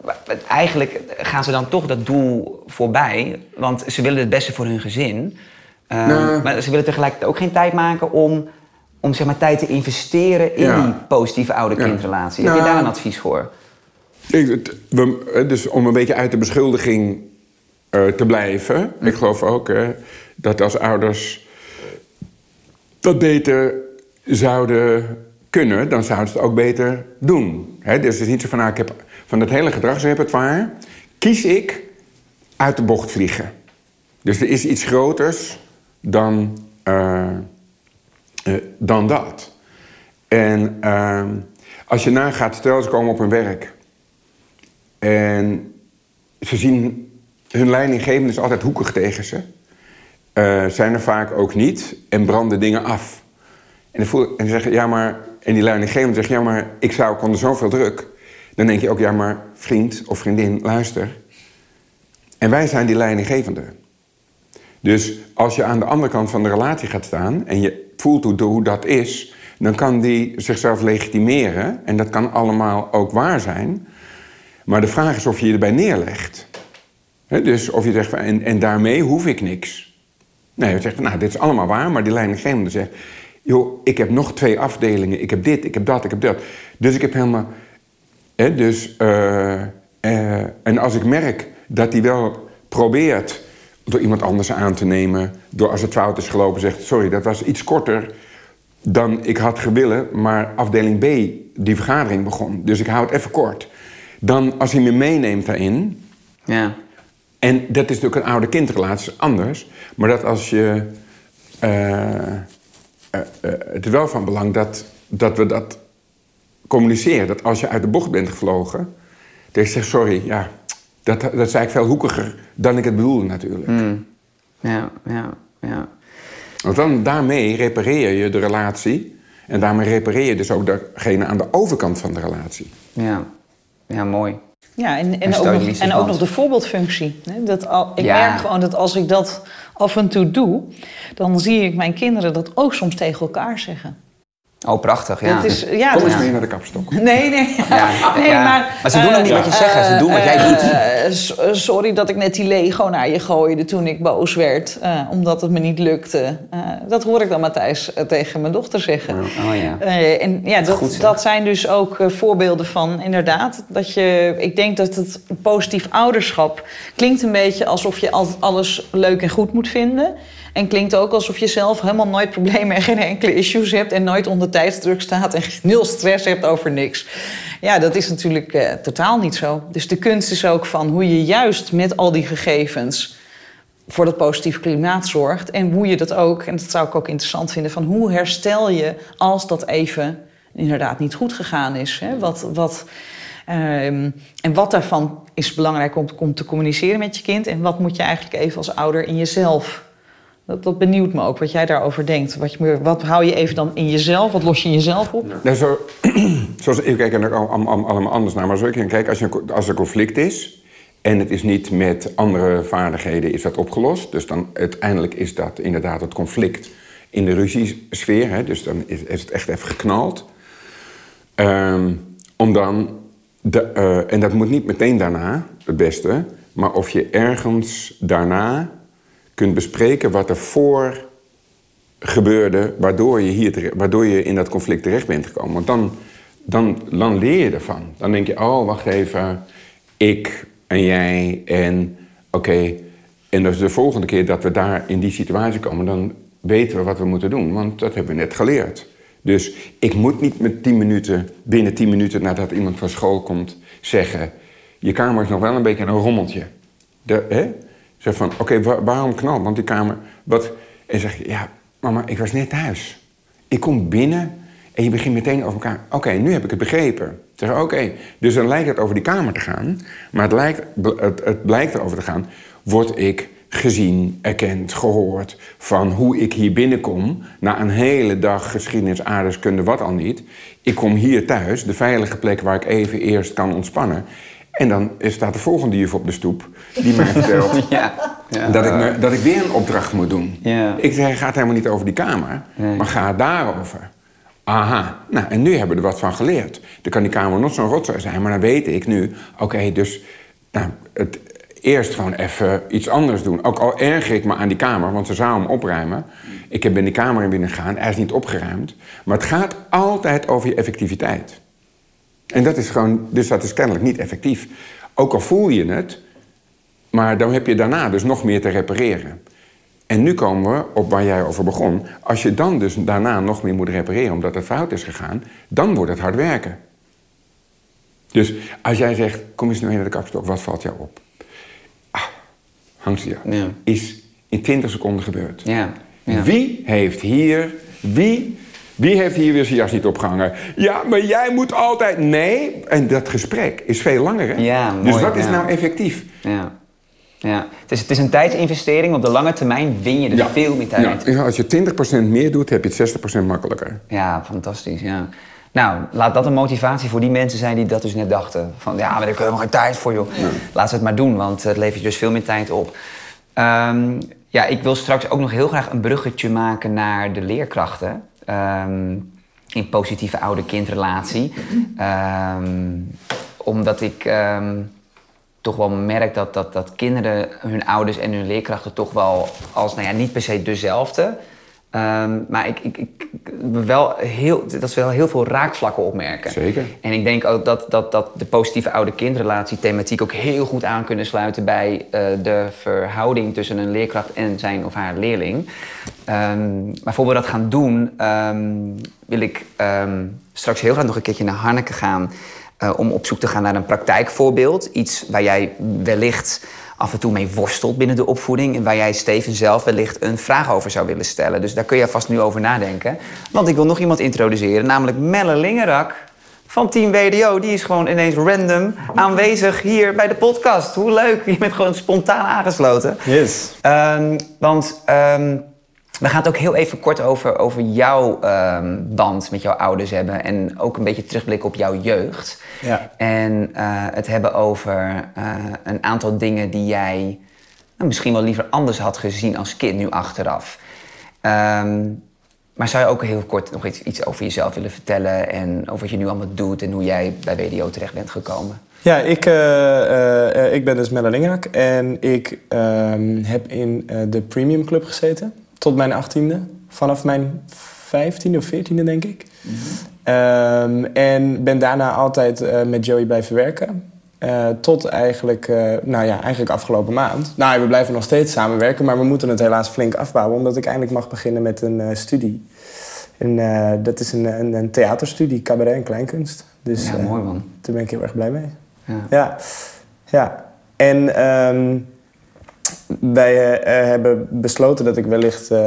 [SPEAKER 1] Maar Eigenlijk gaan ze dan toch dat doel voorbij. Want ze willen het beste voor hun gezin. Ehm,
[SPEAKER 2] Nou.
[SPEAKER 1] Maar ze willen tegelijkertijd ook geen tijd maken om, om zeg maar, tijd te investeren in
[SPEAKER 2] Ja.
[SPEAKER 1] die positieve ouder-kindrelatie. Heb je
[SPEAKER 2] Nou.
[SPEAKER 1] daar een advies voor?
[SPEAKER 2] Ik, het- we, dus om een beetje uit de beschuldiging eh, te blijven. Ik geloof ook dat als ouders dat beter zouden kunnen, dan zouden ze het ook beter doen. Hè, dus het is niet zo van, nou, ik heb van het hele gedragsrepertoire kies ik uit de bocht vliegen. Dus er is iets groters dan, eh, eh, dan dat. En ehm, als je nagaat, stel ze komen op hun werk. En ze zien, hun leidinggevende is altijd hoekig tegen ze. Eh, zijn er vaak ook niet en branden dingen af. En dan zeggen, ja maar, en die leidinggevende zegt, ja maar, ik zou, ik onder zoveel druk. Dan denk je ook, ja maar, vriend of vriendin, luister. En wij zijn die leidinggevende. Dus als je aan de andere kant van de relatie gaat staan en je voelt hoe, hoe dat is, dan kan die zichzelf legitimeren. En dat kan allemaal ook waar zijn. Maar de vraag is of je je erbij neerlegt. Dus of je zegt, van, en, en daarmee hoef ik niks. Nee, je zegt, nou, dit is allemaal waar, maar die leidinggevende zegt... joh, ik heb nog twee afdelingen, ik heb dit, ik heb dat, ik heb dat. Dus ik heb helemaal... Dus, eh, eh, en als ik merk dat hij wel probeert door iemand anders aan te nemen... door als het fout is gelopen zegt... sorry, dat was iets korter dan ik had gewillen... maar afdeling B, die vergadering begon. Dus ik hou het even kort. Dan, als hij me meeneemt daarin...
[SPEAKER 1] Ja.
[SPEAKER 2] En dat is natuurlijk een oude-kindrelatie, is anders. Maar dat als je... eh, het is wel van belang dat, dat we dat communiceren. Dat als je uit de bocht bent gevlogen... dat je zegt, sorry, ja, dat, dat is eigenlijk veel hoekiger dan ik het bedoelde natuurlijk.
[SPEAKER 1] Ja, ja, ja.
[SPEAKER 2] Want dan, daarmee repareer je de relatie. En daarmee repareer je dus ook degene aan de overkant van de relatie.
[SPEAKER 1] Ja, ja mooi.
[SPEAKER 3] Ja, en,
[SPEAKER 1] En
[SPEAKER 3] en, ook, nog, en
[SPEAKER 1] de
[SPEAKER 3] ook nog de voorbeeldfunctie. Hè? Dat al, ik
[SPEAKER 1] Ja.
[SPEAKER 3] merk gewoon dat als ik dat af en toe doe, dan zie ik mijn kinderen dat ook soms tegen elkaar zeggen.
[SPEAKER 1] Oh, prachtig, ja.
[SPEAKER 3] Dat is, ja,
[SPEAKER 2] Kom eens mee naar de kapstok. (laughs)
[SPEAKER 3] Nee, nee.
[SPEAKER 1] Ja,
[SPEAKER 3] nee
[SPEAKER 1] ja.
[SPEAKER 3] maar...
[SPEAKER 1] Maar ze doen ook niet
[SPEAKER 3] eh,
[SPEAKER 1] wat je zegt, ze doen wat jij
[SPEAKER 3] eh,
[SPEAKER 1] doet.
[SPEAKER 3] eh, sorry dat ik net die Lego naar je gooide toen ik boos werd. eh, omdat het me niet lukte. Eh, dat hoor ik dan Matthijs tegen mijn dochter zeggen.
[SPEAKER 1] Oh ja.
[SPEAKER 3] Eh, en ja, dat,
[SPEAKER 1] goed,
[SPEAKER 3] dat zijn dus ook eh, voorbeelden van inderdaad. Dat je, ik denk dat het positief ouderschap klinkt een beetje alsof je altijd alles leuk en goed moet vinden. En klinkt ook alsof je zelf helemaal nooit problemen en geen enkele issues hebt. En nooit onder tijdsdruk staat en (laughs) nul stress hebt over niks. Ja, dat is natuurlijk eh, totaal niet zo. Dus de kunst is ook van hoe je juist met al die gegevens voor dat positief klimaat zorgt. En hoe je dat ook, en dat zou ik ook interessant vinden, van hoe herstel je als dat even inderdaad niet goed gegaan is. Hè? Wat, wat, ehm, en wat daarvan is belangrijk om, om te communiceren met je kind. En wat moet je eigenlijk even als ouder in jezelf. Dat, dat benieuwt me ook wat jij daarover denkt. Wat, je, wat hou je even dan in jezelf? Wat los je in jezelf op?
[SPEAKER 2] Zo, (clears throat) zoals ik kijk er allemaal anders naar. Maar zo kijk, als, je, als er conflict is en het is niet met andere vaardigheden is dat opgelost. Dus dan uiteindelijk is dat inderdaad het conflict in de ruziesfeer. Hè, dus dan is, is het echt even geknald. Ehm, om dan, de, eh, en dat moet niet meteen daarna, het beste, maar of je ergens daarna kunt bespreken wat er voor gebeurde waardoor je, hier waardoor je in dat conflict terecht bent gekomen. Want dan, dan, dan leer je ervan. Dan denk je, oh, wacht even, ik en jij en oké. En dus de volgende keer dat we daar in die situatie komen, dan weten we wat we moeten doen. Want dat hebben we net geleerd. Dus ik moet niet met 10 minuten, binnen 10 minuten nadat iemand van school komt, zeggen: Je kamer is nog wel een beetje een rommeltje. De, hè? Zeg van: Oké, wa- waarom knal? Want die kamer. Wat? En zeg je: Ja, mama, ik was net thuis. Ik kom binnen en je begint meteen over elkaar. Oké, nu heb ik het begrepen. Zeg, oké, dus dan lijkt het over die kamer te gaan. Maar het, lijkt, het, het blijkt erover te gaan. Word ik gezien, erkend, gehoord... van hoe ik hier binnenkom... na een hele dag geschiedenis, aardrijkskunde, wat al niet. Ik kom hier thuis, de veilige plek waar ik even eerst kan ontspannen. En dan staat de volgende juf op de stoep... die mij (laughs) vertelt
[SPEAKER 1] Ja. ja.
[SPEAKER 2] dat, ik me, dat ik weer een opdracht moet doen.
[SPEAKER 1] Ja.
[SPEAKER 2] Ik zeg, het gaat helemaal niet over die kamer,
[SPEAKER 1] Nee.
[SPEAKER 2] maar gaat daarover. Aha, nou en nu hebben we er wat van geleerd. Dan kan die kamer nog zo'n rotzooi zijn, maar dan weet ik nu... oké, dus nou, het, eerst gewoon even iets anders doen. Ook al erger ik me aan die kamer, want ze zou hem opruimen. Ik heb in die kamer in binnen gegaan, hij is niet opgeruimd. Maar het gaat altijd over je effectiviteit. En dat is gewoon, dus dat is kennelijk niet effectief. Ook al voel je het, maar dan heb je daarna dus nog meer te repareren. En nu komen we op waar jij over begon. Als je dan dus daarna nog meer moet repareren omdat het fout is gegaan, dan wordt het hard werken. Dus als jij zegt, kom eens nu naar de kapstok, wat valt jou op? Ah, Hansje,
[SPEAKER 1] Ja.
[SPEAKER 2] is in 20 seconden gebeurd.
[SPEAKER 1] Ja. ja.
[SPEAKER 2] Wie heeft hier, wie, wie heeft hier weer zijn jas niet opgehangen? Ja, maar jij moet altijd, nee. En dat gesprek is veel langer, hè?
[SPEAKER 1] Ja,
[SPEAKER 2] dus
[SPEAKER 1] mooi,
[SPEAKER 2] wat is nou effectief?
[SPEAKER 1] Ja. ja. Het, is, het is een tijdsinvestering. Op de lange termijn win je er veel meer tijd.
[SPEAKER 2] Ja, als je 20% meer doet, heb je het 60% makkelijker.
[SPEAKER 1] Ja, fantastisch. Ja. Nou, laat dat een motivatie voor die mensen zijn die dat dus net dachten. Van ja, maar daar hebben we geen tijd voor, joh. Laat ze het maar doen, want het levert je dus veel meer tijd op. Ehm, ja, ik wil straks ook nog heel graag een bruggetje maken naar de leerkrachten. Ehm, in positieve ouder-kindrelatie. Ehm, omdat ik ehm, toch wel merk dat, dat, dat kinderen hun ouders en hun leerkrachten toch wel als, nou ja, niet per se dezelfde. Ehm, maar ik, ik, ik, wel heel, dat ze wel heel veel raakvlakken opmerken.
[SPEAKER 2] Zeker.
[SPEAKER 1] En ik denk ook dat, dat, dat de positieve ouder-kindrelatie thematiek ook heel goed aan kunnen sluiten bij eh, de verhouding tussen een leerkracht en zijn of haar leerling. Ehm, maar voor we dat gaan doen, ehm, wil ik straks heel graag nog een keertje naar Hanneke gaan. eh, om op zoek te gaan naar een praktijkvoorbeeld. Iets waar jij wellicht af en toe mee worstelt binnen de opvoeding. En waar jij Steven zelf wellicht een vraag over zou willen stellen. Dus daar kun je vast nu over nadenken. Want ik wil nog iemand introduceren, namelijk Melle Lingerak van Team WDO. Die is gewoon ineens random aanwezig hier bij de podcast. Hoe leuk, je bent gewoon spontaan aangesloten.
[SPEAKER 4] Yes.
[SPEAKER 1] Ehm, want ehm, we gaan het ook heel even kort over, over jouw ehm, band met jouw ouders hebben. En ook een beetje terugblikken op jouw jeugd.
[SPEAKER 4] Ja.
[SPEAKER 1] En eh, het hebben over eh, een aantal dingen die jij nou, misschien wel liever anders had gezien als kind nu achteraf. Ehm, Maar zou je ook heel kort nog iets, iets over jezelf willen vertellen en over wat je nu allemaal doet en hoe jij bij WDO terecht bent gekomen?
[SPEAKER 4] Ja, ik, uh, ik ben dus Melle en ik ehm, heb in de Premium Club gezeten tot mijn achttiende. Vanaf mijn vijftiende of veertiende, denk ik. Mm en ben daarna altijd met Joey blijven werken. tot eigenlijk, nou ja, eigenlijk afgelopen maand. Nou, we blijven nog steeds samenwerken, maar we moeten het helaas flink afbouwen, omdat ik eindelijk mag beginnen met een studie. En dat is een, een, een, theaterstudie, cabaret en kleinkunst. Dus,
[SPEAKER 1] ja, mooi man.
[SPEAKER 4] Daar ben ik heel erg blij mee. Ja. ja. En ehm, wij uh, hebben besloten dat ik wellicht uh,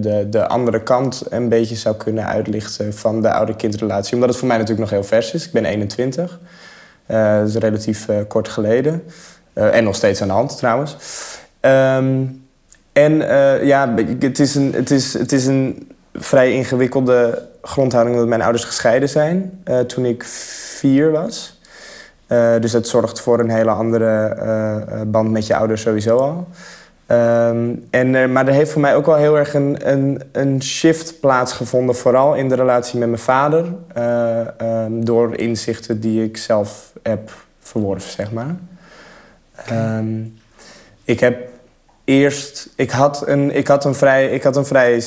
[SPEAKER 4] de, de andere kant een beetje zou kunnen uitlichten van de oude-kindrelatie. Omdat het voor mij natuurlijk nog heel vers is. Ik ben 21. Uh, dat is relatief kort geleden. en nog steeds aan de hand trouwens. Um, en ja, het is, een, het, is, het is een vrij ingewikkelde grondhouding dat mijn ouders gescheiden zijn toen ik vier was. Uh, dus dat zorgt voor een hele andere uh, band met je ouders sowieso al. Um, en, maar er heeft voor mij ook wel heel erg een, een, een shift plaatsgevonden. Vooral in de relatie met mijn vader. Um, door inzichten die ik zelf heb verworven, zeg maar. Okay. Um, ehm, ik heb eerst... Ik had een, ik had een vrij, ik had een vrij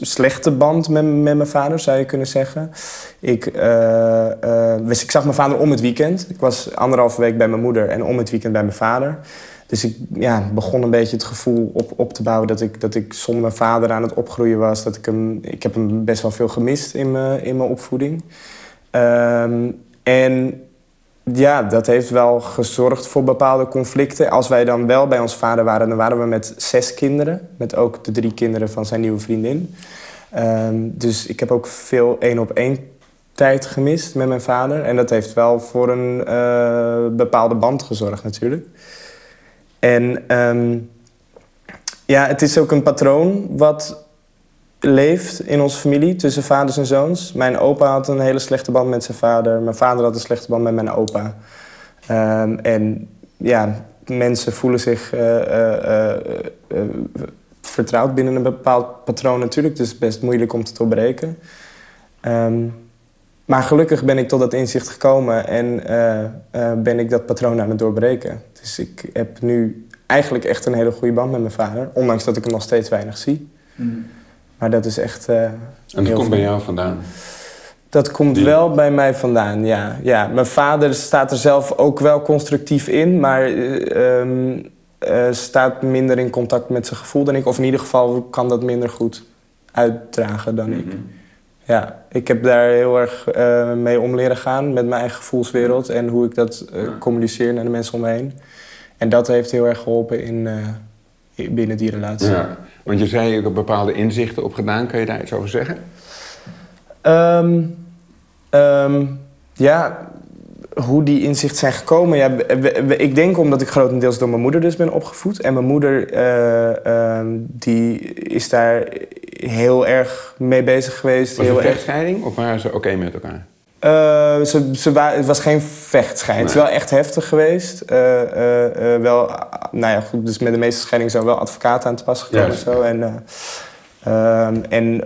[SPEAKER 4] slechte band met, met mijn vader, zou je kunnen zeggen. Ik, uh, ik zag mijn vader om het weekend. Ik was anderhalve week bij mijn moeder en om het weekend bij mijn vader. Dus ik ja, begon een beetje het gevoel op, op te bouwen dat ik, dat ik zonder mijn vader aan het opgroeien was. Dat ik, hem, ik heb hem best wel veel gemist in mijn, in mijn opvoeding. Um, en ja, dat heeft wel gezorgd voor bepaalde conflicten. Als wij dan wel bij ons vader waren, dan waren we met zes kinderen. Met ook de drie kinderen van zijn nieuwe vriendin. Um, dus ik heb ook veel één op één tijd gemist met mijn vader. En dat heeft wel voor een uh, bepaalde band gezorgd natuurlijk. En um, ja, het is ook een patroon wat leeft in onze familie tussen vaders en zoons. Mijn opa had een hele slechte band met zijn vader. Mijn vader had een slechte band met mijn opa. Um, en ja, mensen voelen zich uh, uh, uh, vertrouwd binnen een bepaald patroon natuurlijk. Dus best moeilijk om te doorbreken. Um, maar gelukkig ben ik tot dat inzicht gekomen en ben ik dat patroon aan het doorbreken. Dus ik heb nu eigenlijk echt een hele goede band met mijn vader. Ondanks dat ik hem nog steeds weinig zie. Mm. Maar dat is echt. Uh, en
[SPEAKER 2] dat komt bij jou vandaan?
[SPEAKER 4] Dat komt wel bij mij vandaan, ja. ja. Mijn vader staat er zelf ook wel constructief in, maar uh, uh, staat minder in contact met zijn gevoel dan ik. Of in ieder geval kan dat minder goed uitdragen dan ik. Mhm. Ja, ik heb daar heel erg mee om leren gaan met mijn eigen gevoelswereld en hoe ik dat communiceer naar de mensen om me heen. En dat heeft heel erg geholpen in, binnen die relatie.
[SPEAKER 2] Ja. Want je zei, je hebt bepaalde inzichten opgedaan. Kan je daar iets over zeggen?
[SPEAKER 4] Um, um, ja, hoe die inzichten zijn gekomen. Ja, ik denk omdat ik grotendeels door mijn moeder dus ben opgevoed. En mijn moeder uh, uh, die is daar heel erg mee bezig geweest.
[SPEAKER 2] Was
[SPEAKER 4] heel
[SPEAKER 2] het een vechtscheiding of waren ze oké met elkaar?
[SPEAKER 4] Uh, ze, ze het was geen vechtscheiding. Het is wel echt heftig geweest. Uh, wel, nou ja, goed, dus met de meeste scheidingen zijn wel advocaten aan te pas gekomen. Yes. Zo. En, ehm, en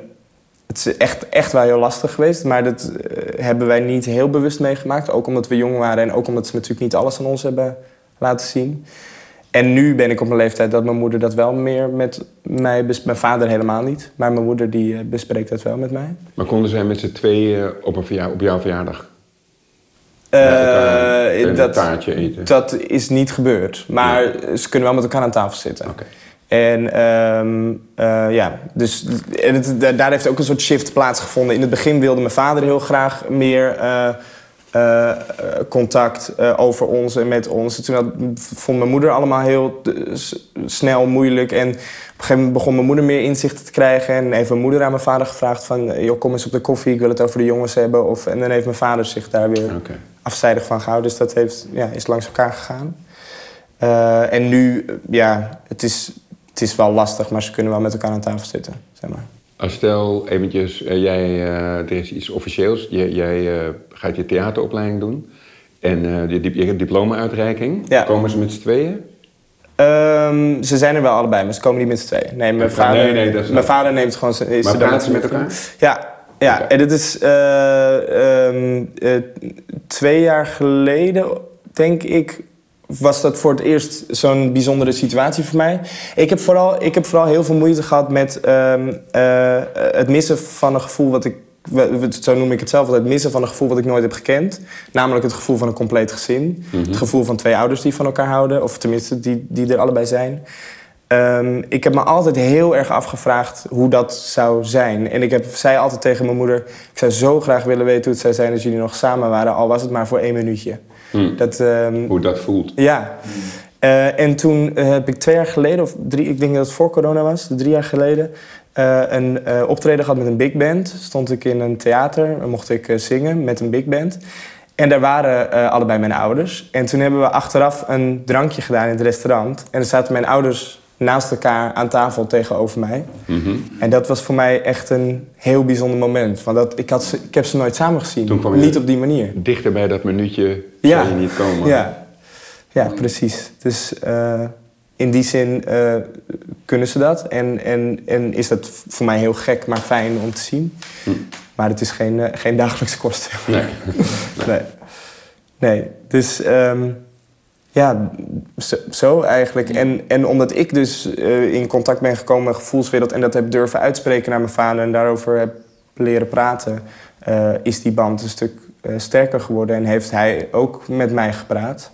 [SPEAKER 4] het is echt, echt wel heel lastig geweest. Maar dat hebben wij niet heel bewust meegemaakt. Ook omdat we jong waren en ook omdat ze natuurlijk niet alles aan ons hebben laten zien. En nu ben ik op een leeftijd dat mijn moeder dat wel meer met mij... Mijn vader helemaal niet, maar mijn moeder die eh, bespreekt dat wel met mij.
[SPEAKER 2] Maar konden zij met z'n tweeën op, een verja op jouw verjaardag
[SPEAKER 4] uh, een dat, taartje eten? Dat is niet gebeurd. Maar ze kunnen wel met elkaar aan tafel zitten.
[SPEAKER 2] Okay.
[SPEAKER 4] En um, uh, ja, dus het, daar heeft ook een soort shift plaatsgevonden. In het begin wilde mijn vader heel graag meer... Uh, uh, contact over ons en met ons. Toen had, vond mijn moeder allemaal heel snel moeilijk. En op een gegeven moment begon mijn moeder meer inzichten te krijgen. En heeft mijn moeder aan mijn vader gevraagd van... joh, kom eens op de koffie, ik wil het over de jongens hebben. Of, en dan heeft mijn vader zich daar weer okay. Afzijdig van gehouden. Dus dat heeft, ja, is langs elkaar gegaan. Uh, en nu, ja, het is, het is wel lastig, maar ze kunnen wel met elkaar aan tafel zitten, zeg maar.
[SPEAKER 2] Als stel eventjes, uh, jij, uh, er is iets officieels. Jij, jij gaat je theateropleiding doen. En je, je diploma-uitreiking. Ja. Komen ze met z'n tweeën?
[SPEAKER 4] Um, Ehm, ze zijn er wel allebei, maar ze komen niet met z'n tweeën. Nee, mijn, vader,
[SPEAKER 2] nee, nee, dat is-
[SPEAKER 4] mijn vader neemt gewoon... zijn- Is
[SPEAKER 2] Maar praten ze met elkaar?
[SPEAKER 4] Ja, ja. En dit is eh, ehm, eh, twee jaar geleden, denk ik, was dat voor het eerst zo'n bijzondere situatie voor mij. Ik heb vooral, ik heb vooral heel veel moeite gehad met ehm, eh, het missen van een gevoel wat ik... Zo noem ik het zelf, het missen van een gevoel wat ik nooit heb gekend. Namelijk het gevoel van een compleet gezin. Het gevoel van twee ouders die van elkaar houden. Of tenminste, die, die er allebei zijn. Ehm, ik heb me altijd heel erg afgevraagd hoe dat zou zijn. En ik heb, zei altijd tegen mijn moeder... ik zou zo graag willen weten hoe het zou zijn als jullie nog samen waren... al was het maar voor één minuutje.
[SPEAKER 2] Hm.
[SPEAKER 4] Dat, ehm,
[SPEAKER 2] Hoe dat voelt.
[SPEAKER 4] ja. Eh, en toen eh, heb ik twee jaar geleden, of drie, ik denk dat het voor corona was, drie jaar geleden, eh, een optreden gehad met een big band. Stond ik in een theater en mocht ik zingen met een big band. En daar waren allebei mijn ouders. En toen hebben we achteraf een drankje gedaan in het restaurant. En er zaten mijn ouders naast elkaar aan tafel tegenover mij.
[SPEAKER 2] Mhm.
[SPEAKER 4] En dat was voor mij echt een heel bijzonder moment. Want dat, ik, had ze, ik heb ze nooit samen gezien.
[SPEAKER 2] Toen kwam je-
[SPEAKER 4] Niet op die manier.
[SPEAKER 2] Dichter bij dat minuutje
[SPEAKER 4] Ja.
[SPEAKER 2] je niet komen.
[SPEAKER 4] Ja, ja precies. Dus eh, in die zin eh, kunnen ze dat. En, en, en is dat voor mij heel gek, maar fijn om te zien.
[SPEAKER 2] Hm.
[SPEAKER 4] Maar het is geen, eh, geen dagelijkse kost.
[SPEAKER 2] Nee. (laughs)
[SPEAKER 4] nee. nee. Dus ehm, ja, zo, zo eigenlijk. En, en omdat ik dus eh, in contact ben gekomen met gevoelswereld... en dat heb durven uitspreken naar mijn vader... en daarover heb leren praten... eh, is die band een stuk eh, sterker geworden. En heeft hij ook met mij gepraat.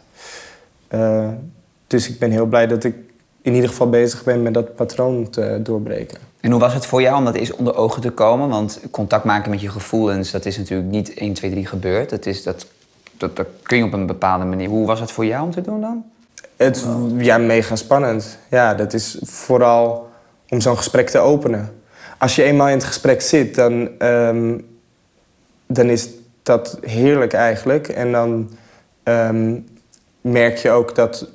[SPEAKER 4] Dus ik ben heel blij dat ik in ieder geval bezig ben met dat patroon te doorbreken.
[SPEAKER 1] En hoe was het voor jou om dat eens onder ogen te komen? Want contact maken met je gevoelens, dat is natuurlijk niet 1, 2, 3 gebeurd. Dat, is, dat, dat, dat je op een bepaalde manier. Hoe was het voor jou om te doen dan?
[SPEAKER 4] Het, ja, mega spannend. Ja, dat is vooral om zo'n gesprek te openen. Als je eenmaal in het gesprek zit, dan, ehm, dan is dat heerlijk eigenlijk. En dan ehm, merk je ook dat,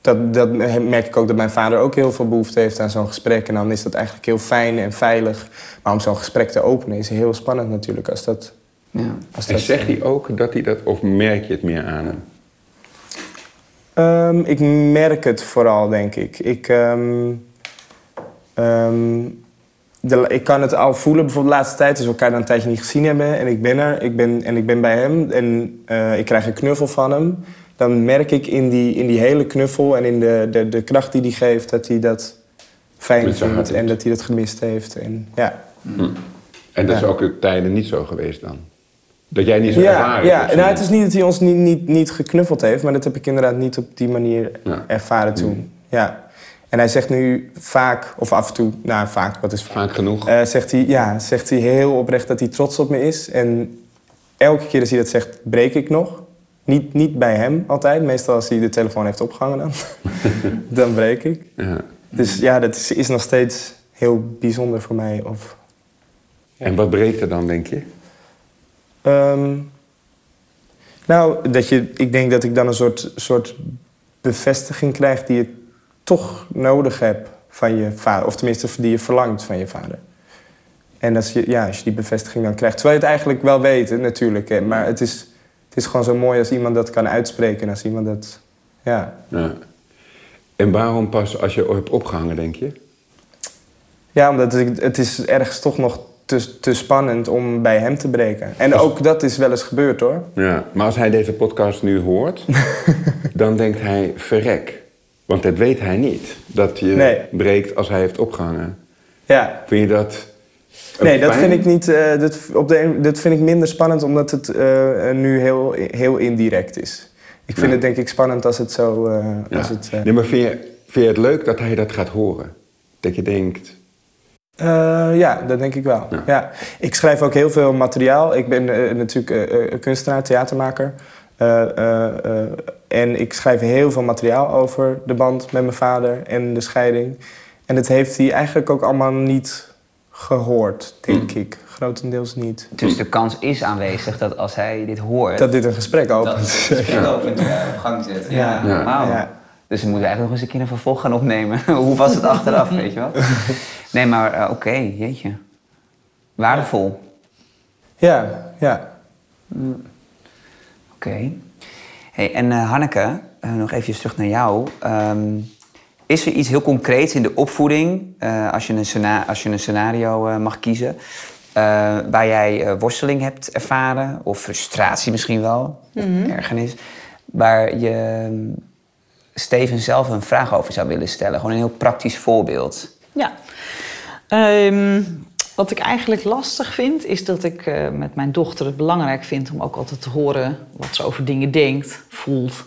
[SPEAKER 4] dat, dat merk ik ook dat mijn vader ook heel veel behoefte heeft aan zo'n gesprek. En dan is dat eigenlijk heel fijn en veilig. Maar om zo'n gesprek te openen is heel spannend natuurlijk. Als dat,
[SPEAKER 1] Ja.
[SPEAKER 4] als
[SPEAKER 2] En zegt hij ook dat hij dat, of merk je het meer aan hem?
[SPEAKER 4] Ehm, ik merk het vooral, denk ik. Ik, ehm, ehm, de, ik kan het al voelen, bijvoorbeeld de laatste tijd, als we elkaar dan een tijdje niet gezien hebben en ik ben er ik ben, en ik ben bij hem en eh, ik krijg een knuffel van hem, dan merk ik in die, in die hele knuffel en in de, de, de kracht die hij geeft, dat hij dat fijn vindt en dat hij dat gemist heeft. En, ja.
[SPEAKER 2] En dat is ook in tijden niet zo geweest dan? Dat jij niet zo
[SPEAKER 4] Ja,
[SPEAKER 2] ervaren
[SPEAKER 4] ja. Nou, het is niet dat hij ons niet, niet, niet geknuffeld heeft, maar dat heb ik inderdaad niet op die manier
[SPEAKER 2] Ja.
[SPEAKER 4] ervaren toen. Ja. En hij zegt nu vaak, of af en toe, nou vaak, wat is vaak?
[SPEAKER 2] Vaak genoeg.
[SPEAKER 4] Eh, zegt, hij, ja, zegt hij heel oprecht dat hij trots op me is. En elke keer als hij dat zegt, breek ik nog. Niet, niet bij hem altijd, meestal als hij de telefoon heeft opgehangen dan. (laughs) dan breek ik.
[SPEAKER 2] Ja.
[SPEAKER 4] Dus ja, dat is, is nog steeds heel bijzonder voor mij. Of,
[SPEAKER 2] En wat breekt er dan, denk je?
[SPEAKER 4] Ehm, nou, dat je, ik denk dat ik dan een soort, soort bevestiging krijg die je toch nodig hebt van je vader. Of tenminste, die je verlangt van je vader. En als je, ja, als je die bevestiging dan krijgt. Terwijl je het eigenlijk wel weet, natuurlijk. Hè, maar het is, het is gewoon zo mooi als iemand dat kan uitspreken. En als iemand dat... Ja,
[SPEAKER 2] Ja. En waarom pas als je hebt opgehangen, denk je?
[SPEAKER 4] ja omdat ik, het is ergens toch nog te, te spannend om bij hem te breken. En ook dat is wel eens gebeurd, hoor.
[SPEAKER 2] Ja. Maar als hij deze podcast nu hoort, (laughs) dan denkt hij verrek. Want dat weet hij niet, dat je
[SPEAKER 4] Nee.
[SPEAKER 2] breekt als hij heeft opgehangen.
[SPEAKER 4] Ja,
[SPEAKER 2] Vind je dat...
[SPEAKER 4] Nee, dat vind ik niet. eh, dat, op de, dat vind ik minder spannend omdat het eh, nu heel, heel indirect is. Ik vind
[SPEAKER 2] Ja.
[SPEAKER 4] het denk ik spannend als het zo. eh,
[SPEAKER 2] Ja.
[SPEAKER 4] als het,
[SPEAKER 2] Nee, maar vind je, vind je het leuk dat hij dat gaat horen? Dat je denkt...
[SPEAKER 4] eh, ja, dat denk ik wel.
[SPEAKER 2] Ja.
[SPEAKER 4] Ja. Ik schrijf ook heel veel materiaal. Ik ben eh, natuurlijk eh, kunstenaar, theatermaker. Eh, eh, eh, en ik schrijf heel veel materiaal over de band met mijn vader en de scheiding. En dat heeft hij eigenlijk ook allemaal niet gehoord, denk ik. Grotendeels niet.
[SPEAKER 1] Dus de kans is aanwezig dat als hij dit hoort,
[SPEAKER 4] Dat dit een gesprek
[SPEAKER 1] dat
[SPEAKER 4] opent.
[SPEAKER 1] het (laughs) gesprek opent, ja, op gang zet. Ja,
[SPEAKER 4] Ja. Ja.
[SPEAKER 1] Dus we moeten eigenlijk nog eens een keer een vervolg gaan opnemen. (laughs) Hoe was het achteraf, weet je wel? (laughs) Nee, maar eh, oké, jeetje. Waardevol.
[SPEAKER 4] Ja, ja.
[SPEAKER 1] Oké. Hey, en eh, Hanneke, eh, nog even terug naar jou. Ehm, Is er iets heel concreets in de opvoeding, uh, als, je een als je een scenario uh, mag kiezen, uh, waar jij worsteling hebt ervaren, of frustratie misschien wel, mm -hmm. ergernis, waar je Steven zelf een vraag over zou willen stellen? Gewoon een heel praktisch voorbeeld.
[SPEAKER 3] Ja. Um, wat ik eigenlijk lastig vind, is dat ik uh, met mijn dochter het belangrijk vind om ook altijd te horen wat ze over dingen denkt, voelt.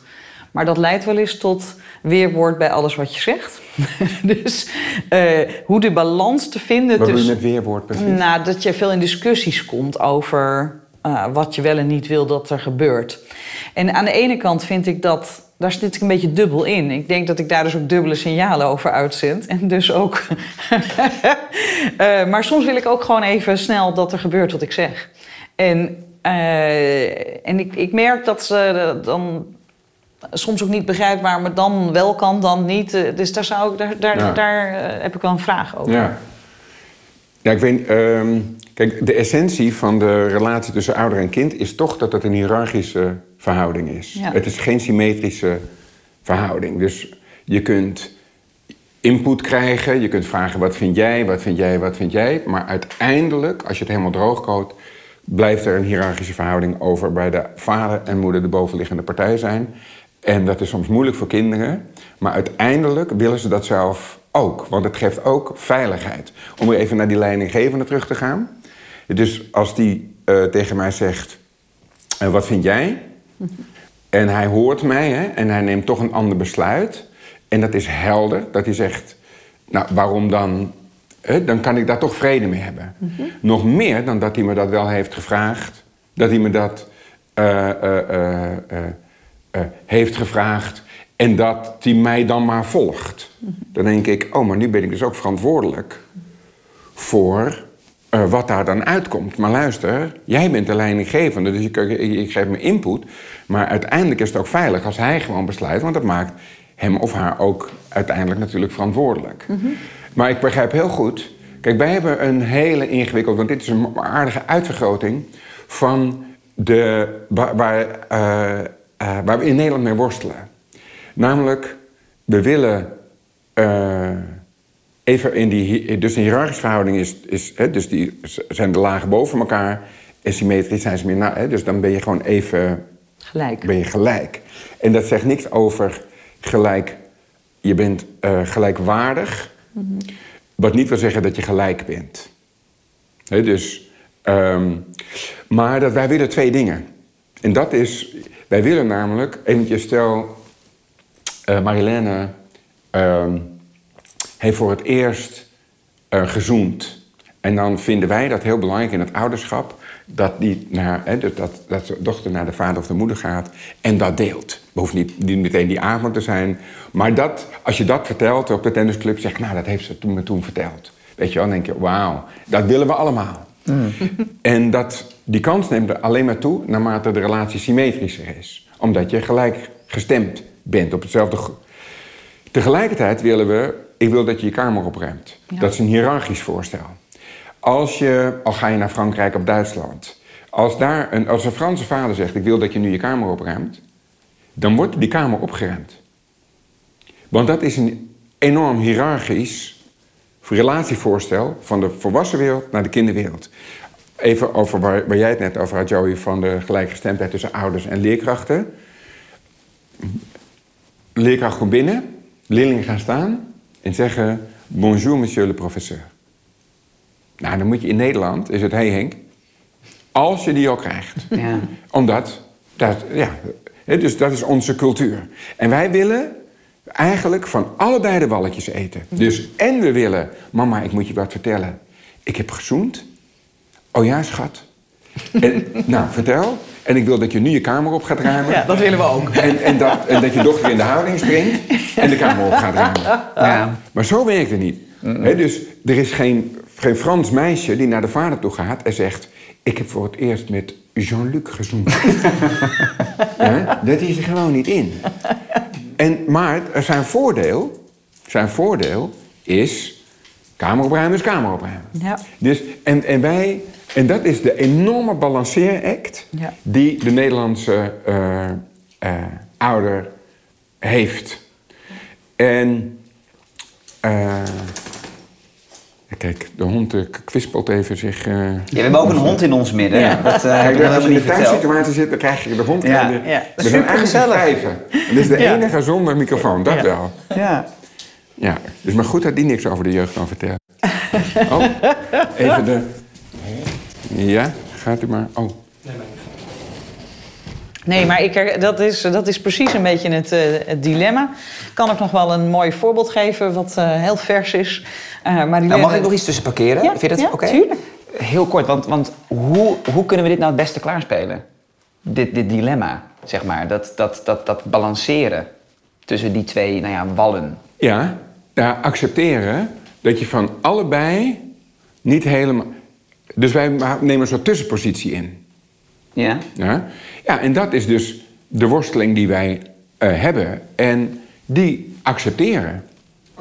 [SPEAKER 3] Maar dat leidt wel eens tot weerwoord bij alles wat je zegt. (laughs) dus uh, hoe de balans te vinden.
[SPEAKER 2] Wat tussen, je met weerwoord precies?
[SPEAKER 3] Nou, dat je veel in discussies komt over uh, wat je wel en niet wil dat er gebeurt. En aan de ene kant vind ik dat daar zit ik een beetje dubbel in. Ik denk dat ik daar dus ook dubbele signalen over uitzend. En dus ook. uh, (laughs) maar soms wil ik ook gewoon even snel dat er gebeurt wat ik zeg. En, uh, en ik, ik merk dat ze dan soms ook niet begrijpt waar me dan wel kan, dan niet. Dus daar, zou ik, daar, daar, ja. daar heb ik wel een vraag over.
[SPEAKER 2] Ja, ja ik weet. Um, kijk, de essentie van de relatie tussen ouder en kind is toch dat het een hiërarchische verhouding is.
[SPEAKER 3] Ja.
[SPEAKER 2] Het is geen symmetrische verhouding. Dus je kunt input krijgen, je kunt vragen wat vind jij, wat vind jij, wat vind jij. Maar uiteindelijk, als je het helemaal droog koopt, blijft er een hiërarchische verhouding over bij de vader en moeder de bovenliggende partij zijn. En dat is soms moeilijk voor kinderen, maar uiteindelijk willen ze dat zelf ook. Want het geeft ook veiligheid. Om weer even naar die leidinggevende terug te gaan. Dus als die uh, tegen mij zegt, uh, wat vind jij? (laughs) En hij hoort mij hè, en hij neemt toch een ander besluit. En dat is helder, dat hij zegt, nou waarom dan? Hè, dan kan ik daar toch vrede mee hebben.
[SPEAKER 3] Mhm.
[SPEAKER 2] Nog meer dan dat hij me dat wel heeft gevraagd. Dat hij me dat uh, heeft gevraagd. En dat hij mij dan maar volgt.
[SPEAKER 3] Mhm.
[SPEAKER 2] Dan denk ik, oh, maar nu ben ik dus ook verantwoordelijk voor uh, wat daar dan uitkomt. Maar luister, jij bent de leidinggevende, dus ik, ik, ik, geef me input. Maar uiteindelijk is het ook veilig als hij gewoon besluit, want dat maakt hem of haar ook uiteindelijk natuurlijk verantwoordelijk.
[SPEAKER 3] Mhm.
[SPEAKER 2] Maar ik begrijp heel goed. Kijk, wij hebben een hele ingewikkelde, want dit is een aardige uitvergroting van de, waar, waar, uh, uh, waar we in Nederland mee worstelen. Namelijk, we willen even in die, dus een hiërarchische verhouding is, is hè, dus die zijn de lagen boven elkaar en symmetrisch zijn ze meer na, hè, dus dan ben je gewoon even
[SPEAKER 3] gelijk.
[SPEAKER 2] Ben je gelijk. En dat zegt niks over gelijk, je bent uh, gelijkwaardig,
[SPEAKER 3] mm -hmm.
[SPEAKER 2] wat niet wil zeggen dat je gelijk bent. Hè, dus, um, maar dat wij willen twee dingen. En dat is, wij willen namelijk, eventjes stel, uh, Marilène. Um, heeft voor het eerst uh, gezoend. En dan vinden wij dat heel belangrijk in het ouderschap... dat, die naar, hè, dat, dat, dat de dochter naar de vader of de moeder gaat en dat deelt. Het hoeft niet, niet meteen die avond te zijn. Maar dat, als je dat vertelt op de tennisclub... zeg nou, dat heeft ze toen, me toen verteld. Weet je wel, dan denk je, wauw, dat willen we allemaal.
[SPEAKER 1] Mm.
[SPEAKER 2] En dat, die kans neemt er alleen maar toe naarmate de relatie symmetrischer is. Omdat je gelijk gestemd bent op hetzelfde... Tegelijkertijd willen we ik wil dat je je kamer opruimt.
[SPEAKER 3] Ja.
[SPEAKER 2] Dat is een hiërarchisch voorstel. Als je, al ga je naar Frankrijk of Duitsland, als, daar een, als een Franse vader zegt: Ik wil dat je nu je kamer opruimt, dan wordt die kamer opgeruimd. Want dat is een enorm hiërarchisch relatievoorstel van de volwassen wereld naar de kinderwereld. Even over waar, waar jij het net over had, Joey, van de gelijkgestemdheid tussen ouders en leerkrachten. Leerkracht komt binnen, leerlingen gaan staan en zeggen: Bonjour, monsieur le professeur. Nou, dan moet je in Nederland, is het hey Henk, als je die al krijgt.
[SPEAKER 1] Ja.
[SPEAKER 2] Omdat, dat, ja, dus dat is onze cultuur. En wij willen eigenlijk van allebei de walletjes eten. Dus en we willen, mama, ik moet je wat vertellen. Ik heb gezoend. Oh ja, schat. En, nou, vertel. En ik wil dat je nu je kamer op gaat ruimen.
[SPEAKER 3] Ja, dat willen we ook.
[SPEAKER 2] En, en, dat, en dat je dochter in de houding springt en de kamer op gaat ruimen.
[SPEAKER 1] Ja.
[SPEAKER 2] Maar zo werkt het niet. He, dus er is geen, geen Frans meisje die naar de vader toe gaat en zegt... ik heb voor het eerst met Jean-Luc gezoend. (laughs) ja, dat is er gewoon niet in. En, maar er zijn voordeel, zijn voordeel is... kamer opruimen is kamer opruimen.
[SPEAKER 3] Ja.
[SPEAKER 2] Dus, en, en wij... En dat is de enorme balanceeract
[SPEAKER 3] Ja.
[SPEAKER 2] die de Nederlandse eh, eh, ouder heeft. En eh, kijk, de hond kwispelt even zich... Uh...
[SPEAKER 1] Ja, we hebben ook een hond in ons midden. Ja. Dat, uh,
[SPEAKER 2] kijk, als je in de thuissituatie zit, dan krijg je de hond.
[SPEAKER 1] Ja.
[SPEAKER 2] De,
[SPEAKER 1] ja.
[SPEAKER 2] We zijn eigenlijk vijven. Dat is de enige zonder microfoon, dat wel.
[SPEAKER 1] Ja.
[SPEAKER 2] Ja, dus maar goed dat die niks over de jeugd kan vertellen. (laughs) oh, even de... Ja, gaat u maar. Oh.
[SPEAKER 3] Nee, maar ik, dat, is, dat is precies een beetje het, uh, het dilemma. Ik kan ook nog wel een mooi voorbeeld geven wat uh, heel vers is.
[SPEAKER 1] Uh, maar nou, mag ik nog iets tussen parkeren?
[SPEAKER 3] Ja,
[SPEAKER 1] Vind je dat
[SPEAKER 3] ja,
[SPEAKER 1] oké?
[SPEAKER 3] tuurlijk.
[SPEAKER 1] Heel kort, want, want hoe, hoe kunnen we dit nou het beste klaarspelen? Dit, dit dilemma, zeg maar. Dat, dat, dat, dat balanceren tussen die twee nou ja, wallen.
[SPEAKER 2] Ja, daar accepteren dat je van allebei niet helemaal... Dus wij nemen een soort tussenpositie in.
[SPEAKER 1] Ja?
[SPEAKER 2] Ja, ja en dat is dus de worsteling die wij uh, hebben. En die accepteren.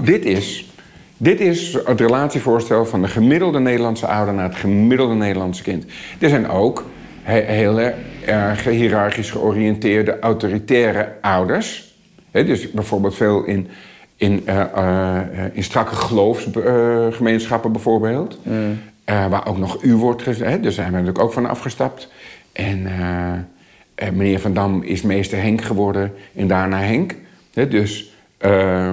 [SPEAKER 2] Dit is, dit is het relatievoorstel van de gemiddelde Nederlandse ouder naar het gemiddelde Nederlandse kind. Er zijn ook he heel erg hiërarchisch georiënteerde, autoritaire ouders. He, dus bijvoorbeeld veel in, in, uh, uh, in strakke geloofsgemeenschappen bijvoorbeeld.
[SPEAKER 1] Mm.
[SPEAKER 2] Waar ook nog u wordt gezegd. Daar zijn we natuurlijk ook van afgestapt. En uh, meneer Van Dam is meester Henk geworden en daarna Henk. He, dus, uh,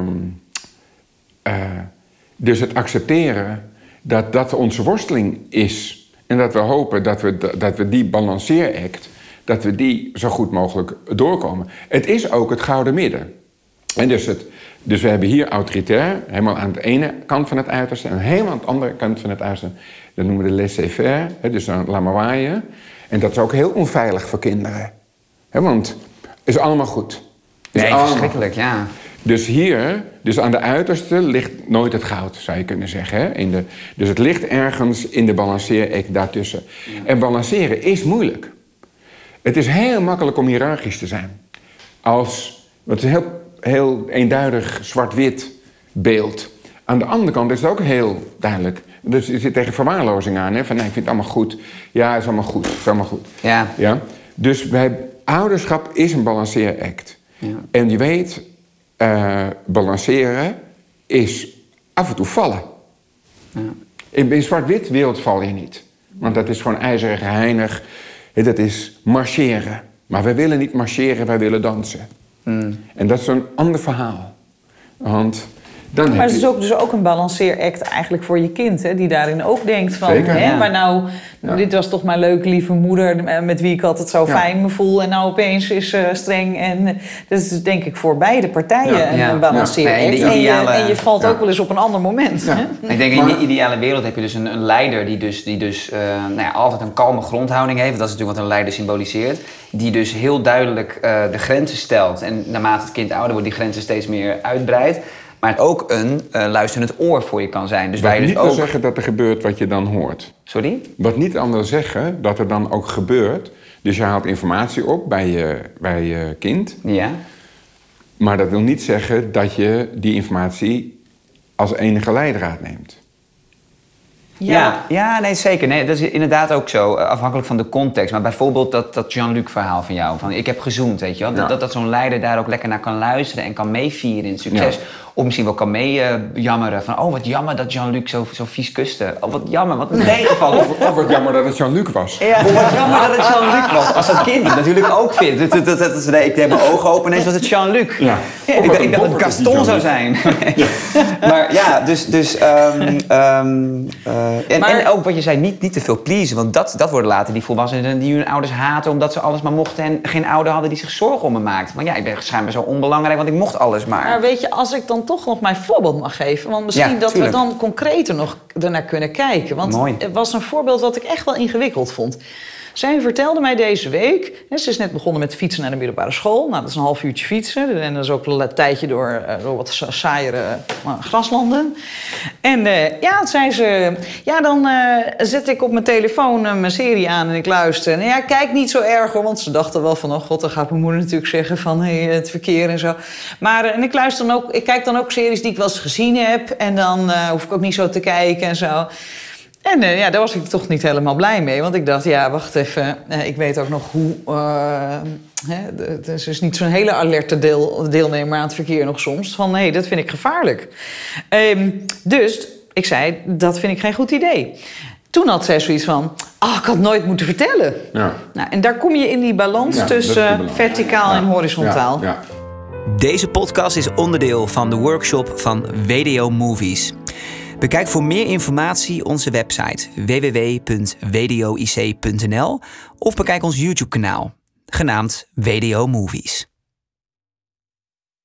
[SPEAKER 2] dus het accepteren dat dat onze worsteling is. En dat we hopen dat we, dat we die balanceeract, dat we die zo goed mogelijk doorkomen. Het is ook het gouden midden. En dus, het, dus we hebben hier autoritair, helemaal aan de ene kant van het uiterste... en helemaal aan de andere kant van het uiterste. Dat noemen we de laissez-faire, dus dan laat maar waaien. En dat is ook heel onveilig voor kinderen. He, want het is allemaal goed.
[SPEAKER 1] Is nee, allemaal verschrikkelijk, ja.
[SPEAKER 2] Dus hier, dus aan de uiterste, ligt nooit het goud, zou je kunnen zeggen. Hè? In de, dus het ligt ergens in de balanceer daartussen. Ja. En balanceren is moeilijk. Het is heel makkelijk om hiërarchisch te zijn. Als, het is een heel, heel eenduidig zwart-wit beeld. Aan de andere kant is het ook heel duidelijk. Dus je zit tegen verwaarlozing aan. Hè? Van nee, ik vind het allemaal goed. Ja, het is allemaal goed. Het is allemaal goed.
[SPEAKER 1] Ja.
[SPEAKER 2] ja? Dus bij ouderschap is een balanceeract.
[SPEAKER 1] Ja.
[SPEAKER 2] En je weet, uh, balanceren is af en toe vallen.
[SPEAKER 1] Ja.
[SPEAKER 2] In zwart-wit wereld val je niet. Want dat is gewoon ijzeren geheinig. Dat is marcheren. Maar wij willen niet marcheren, wij willen dansen.
[SPEAKER 1] Mm.
[SPEAKER 2] En dat is een ander verhaal. Want dan
[SPEAKER 3] maar
[SPEAKER 2] heb
[SPEAKER 3] het is ook, dus ook een balanceeract eigenlijk voor je kind, hè, die daarin ook denkt van,
[SPEAKER 2] Zeker.
[SPEAKER 3] hè,
[SPEAKER 1] Ja.
[SPEAKER 3] maar nou,
[SPEAKER 2] Ja.
[SPEAKER 3] dit was toch mijn leuke lieve moeder eh, met wie ik altijd zo
[SPEAKER 2] Ja.
[SPEAKER 3] fijn me voel en nou opeens is ze streng en eh, dat is dus denk ik voor beide partijen
[SPEAKER 2] Ja.
[SPEAKER 3] een, balanceeract.
[SPEAKER 1] De
[SPEAKER 3] En, je,
[SPEAKER 1] ideale-
[SPEAKER 3] en je valt
[SPEAKER 2] Ja.
[SPEAKER 3] ook wel eens op een ander moment.
[SPEAKER 2] Ja.
[SPEAKER 3] Hè?
[SPEAKER 1] Ik denk in die ideale wereld heb je dus een, een leider die dus, die dus eh, nou ja, altijd een kalme grondhouding heeft. Dat is natuurlijk wat een leider symboliseert. Die dus heel duidelijk eh, de grenzen stelt. En naarmate het kind ouder wordt, die grenzen steeds meer uitbreidt. Maar het ook een eh, luisterend oor voor je kan zijn. Dus
[SPEAKER 2] Wat
[SPEAKER 1] wij dus
[SPEAKER 2] niet wil
[SPEAKER 1] ook...
[SPEAKER 2] zeggen dat er gebeurt wat je dan hoort.
[SPEAKER 1] Sorry?
[SPEAKER 2] Wat niet wil zeggen dat er dan ook gebeurt. Dus je haalt informatie op bij je, bij je kind.
[SPEAKER 1] Ja.
[SPEAKER 2] Maar dat wil niet zeggen dat je die informatie als enige leidraad neemt.
[SPEAKER 1] Ja, ja nee, zeker. Nee, dat is inderdaad ook zo, eh, afhankelijk van de context. Maar bijvoorbeeld dat, dat Jean-Luc verhaal van jou, van ik heb gezoend, weet je wel. Dat,
[SPEAKER 2] Ja.
[SPEAKER 1] dat, dat zo'n leider daar ook lekker naar kan luisteren en kan meevieren in het succes.
[SPEAKER 2] Ja.
[SPEAKER 1] Of misschien wel kan meejammeren van, oh wat jammer dat Jean-Luc zo, zo vies kuste. Oh wat jammer, wat een tegenval. Of,
[SPEAKER 2] Of wat jammer dat het Jean-Luc was.
[SPEAKER 1] of wat jammer dat het Jean-Luc was. Als dat kind het natuurlijk ook vindt. Dat, dat, dat, dat is- nee, ik heb mijn ogen open ineens was het Jean-Luc.
[SPEAKER 2] Ja.
[SPEAKER 1] Ik, dacht-
[SPEAKER 2] een
[SPEAKER 1] ik dacht dat het Gaston zou zijn. (laughs) maar ja, dus... dus ehm, ehm, eh, en,
[SPEAKER 3] Maar-
[SPEAKER 1] en ook wat je zei, niet, niet te veel pleasen. Want dat, dat worden later die volwassenen die hun ouders haten... omdat ze alles maar mochten en geen ouder hadden die zich zorgen om me maakte. Van ja, ik ben schijnbaar zo onbelangrijk, want ik mocht alles maar.
[SPEAKER 3] Maar weet je, als ik dan toch nog mijn voorbeeld mag geven, want misschien
[SPEAKER 1] Ja,
[SPEAKER 3] dat we dan concreter nog ernaar kunnen kijken. Want
[SPEAKER 1] Mooi.
[SPEAKER 3] het was een voorbeeld wat ik echt wel ingewikkeld vond. Zij vertelde mij deze week, hè, ze is net begonnen met fietsen naar de middelbare school. Nou, dat is een half uurtje fietsen en dat is ook een tijdje door, eh, door wat sa- saaiere eh, graslanden. En eh, ja, zei ze, ja dan zet ik op mijn telefoon mijn serie aan en ik luister. En ja, kijk niet zo erg hoor, want ze dachten wel van, oh god, dan gaat mijn moeder natuurlijk zeggen van hey, het verkeer en zo. Maar en ik luister dan ook, ik kijk dan ook series die ik wel eens gezien heb en dan hoef ik ook niet zo te kijken en zo. En uh, ja, daar was ik toch niet helemaal blij mee. Want ik dacht, ja, wacht even. Uh, ik weet ook nog hoe... Uh, hè, het is dus niet zo'n hele alerte deel, deelnemer aan het verkeer nog soms. Van, nee, dat vind ik gevaarlijk. Um, dus ik zei, dat vind ik geen goed idee. Toen had zij zoiets van, ah, ik had nooit moeten vertellen. Ja. Nou, en daar kom je in die balans ja, tussen verticaal ja. en horizontaal.
[SPEAKER 1] Deze podcast is onderdeel van de workshop van WDO Movies. Bekijk voor meer informatie onze website www.wdoic.nl of bekijk ons YouTube-kanaal, genaamd WDO Movies.